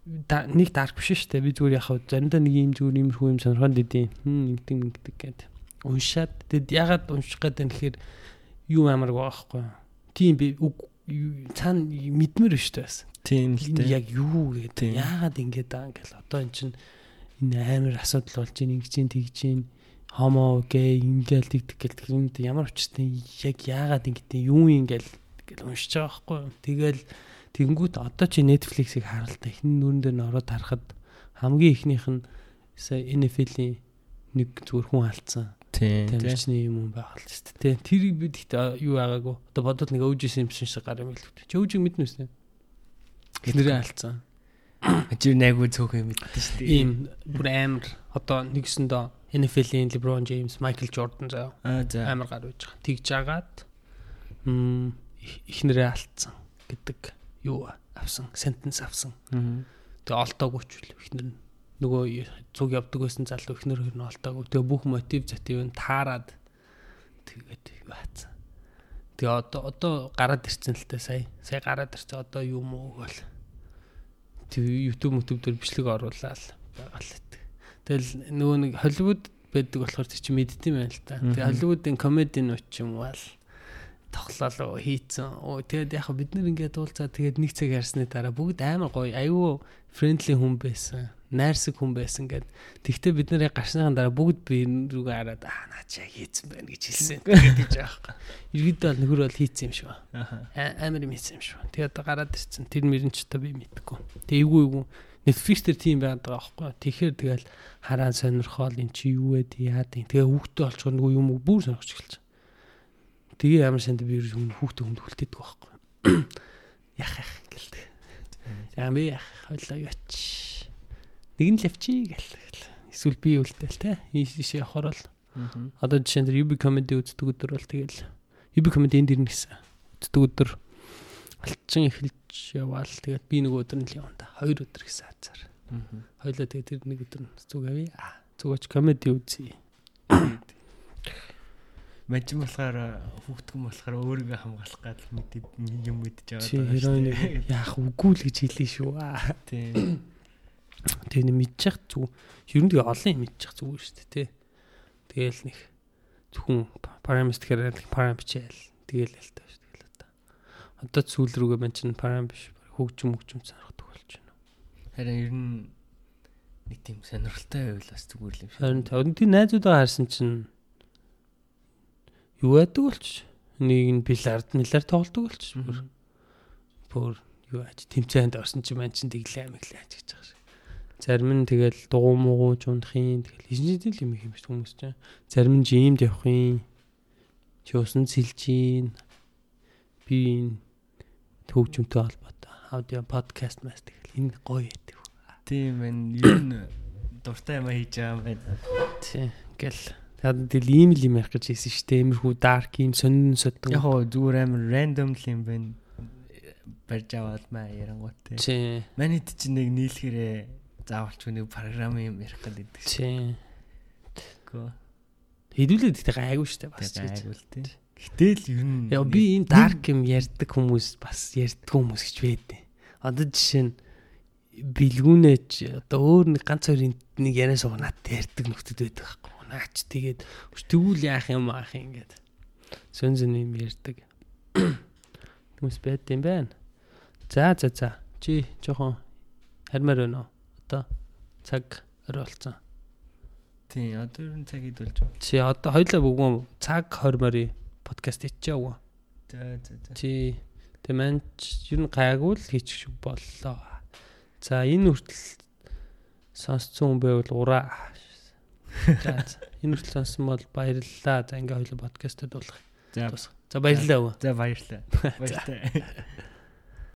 да нэг dark биш штэ. Би зүгээр яхав заримдаа нэг юм зүгээр иймэрхүү юм сонирхоод идэв. Хм ингэдэг ингэдэг гэд. Уншаад тэгэд ягаад унших гэдэг нь тэгэхээр юу амар байхгүй. Тийм би цаана мэдмэр штэ бас. Тийм л дээ. яг юу гэдэг яагаад ингэж байгаа ингээл одоо эн чинь энэ амар асуудал болж ийн ингэж ийн тэгж ийн хомо гей ингээл тэгдэг гэл тэгэнд ямар учиртай яг яагаад ингэдэг юу ингээл гэл уншиж байгаа байхгүй тэгэл тэгэнгүүт одоо чи Netflix-ийг харалтаа ихний нүрэн дээр нь ороод харахад хамгийн ихнийх нь NFL-ийн нэг зүгээр хүн алдсан. Тамирчны юм байгаа л шүү дээ. Тэрийг бид ихтэй юу байгаагүй. Одоо бодоод нэг OJ Simpson шиг гар юм л үү. Чи OJ мэднэ үсэ? Нэрээ алдсан. Жир найгуу цөөхөн мэддэн шүү дээ. Ийм бүр амар одоо нэгсэндээ NFL-ийн LeBron James, Michael Jordan заяа Аа за. амар гар байж байгаа. Тэгж агаад м ихнэрээ алдсан гэдэг юу авсан, sentence авсан. Тэгээ олдоогүй ч үл ихнэр нь нөгөө цуг явдаг байсан залуу ихнэр хөр нь олдоогүй. Тэгээ бүх мотив затив нь таарад тэгээд юу хаацсан. Тэгээ одоо одоо гараад ирсэн л та сая. Сая гараад ирсэн одоо юу муу гэл. YouTube YouTube дээр бичлэг оруулаад байгаа л гэдэг. Тэгэл нөгөө нэг Холливуд байдаг болохоор чи мэддэм байл та. Тэгээ. Холливуудын комеди нууч юм бол тоглолоо хийцэн. Тэгээд яг бид нар ингээд уулзаад тэгээд нэг цаг ярьсны дараа бүгд амар гоё аюу фрэндли хүн байсан. Найрсаг хүн байсан гэд. Тэгтээ бид нар яг гарсныхан дараа бүгд би рүүгээ хараад аа наа чи яг хийцэн байна гэж хэлсэн. Тэгээд гэж аахгүй. Иргэдээ бол нөхөр бол хийцэн юм шүү. Аха. А- амар юм хийсэн юм шүү. Тэгээд одоо гараад ирсэн. Тэр мөрөн ч одоо би мэдгүй. Тэг эйгүү эйгүү Netflix дээр тийм байгаад байгаа байхгүй. Тэгэхээр тэгэл хараа сонирхоол эн чи юу вэ яад юм. Тэгээ хүүхдээ нөгөө юм уу бүр сонирхож эхэлж. Тэгээ ямар санд би хүн хүүхдээ хүнд хүлтээдэг байхгүй. Яах яах гэлдэг. Би яах хойлоо яач. Нэг нь лавчи гэл. Эсвэл би үлдээл те. Ийшээ явахаар бол. Одоо жишээ нь UB comedy үздэг өдөр бол тэгэл UB comedy энд ирнэ гэсэн. Үздэг өдөр алчин эхэлж яваал тэгээд би нэг өдөр нь л явна да. Хоёр өдөр гэсэн хазар. Мгм. Хоёлаа тэгээд тэр нэг өдөр нь зүг авъя. Зүгөөч comedy үзье. Ч болохоор хүүхдгэн болохоор өөрийгөө хамгаалах гал мэдээд юм мэдж байгаа Чи хероин яах үгүй л гэж хэлээ шүү. Тийм. Тэгээд нэг мэдчих зүг. Ер нь тэгээ олон юм мэдчих зүгээр шүү дээ, тий. Тэгээл нэг зөвхөн парамист гэхээр парам бичээл тэгээл л таа шүү дээ одоо. Одоо сүүл рүүгээ мэн чин парам биш хөгжим хөгжим санахдаг болж байна. Харин ер нь нэг тийм сонирхолтой байвал бас зүгээр л юм шиг. Харин өнөдний найзуудаа харсан чинь юу яадаг болч нэг нь бильярд миллиард тоглодог болч бүр бүр юу ааж тэмцээнд орсон чинь мань чин дэглээ мэглээ ааж гэж байгаа шиг. Зарим нь тэгэл дугуй муугуу жундахын тэгэл хинжидэл юм их юм биш хүмүүс чинь. Зарим нь жимд явахын чи усан сэлжийн би энэ төгжмөнтэй холбоотой аудио подкаст мас тэгэл энэ гоё яадаг. Тийм байна. Ер нь дуртай юм хийж байгаа юм байна. Тий. Гэл. Тэгээд тэгэл ийм л юм ярих гэж хэлсэн шүү дээ. Иймэрхүү dark юм сонин содон. Яг хоо зүгээр амар random л юм байна. Барьж аваад маа ярангуут те. Тий. Манайд чинь нэг нийлэхэрээ заавалч нэг програм юм ярих гэдэг. Тий. Гөө. Хэдүүлээд ихтэй гайгүй шүү дээ бас. Бас айгуул те. Гэтэл ер нь Яа би ийм dark юм ярьдаг хүмүүс бас ярьдаг хүмүүс гэж байдیں۔ Одоо жишээ нь бэлгүүнээч одоо өөр нэг ганц хоёр нэг яриа суугаа надад ярьдаг нөхдөд байдаг байхгүй. Наач тэгээд тэгвэл яах юм аах юм ингээд. Сөн сөн юм ярьдаг. Хүмүүс байд юм байна. За за за. Чи жоохон хармаар байна уу? Одоо цаг орой болсон. тий одоо ер нь цаг идүүлж байна. Чи одоо хоёлаа бүгэн цаг 20 морь подкаст хийчихээ үү? За за за. Чи тэг манч ер нь гайгүй л хийчих боллоо. За энэ хүртэл сонсцсон хүн байвал ураа. Энэ хүртэл сонссон бол баярлалаа. За ингээ хоёул подкастад болох. За За баярлалаа. за баярлалаа. Баярлалаа.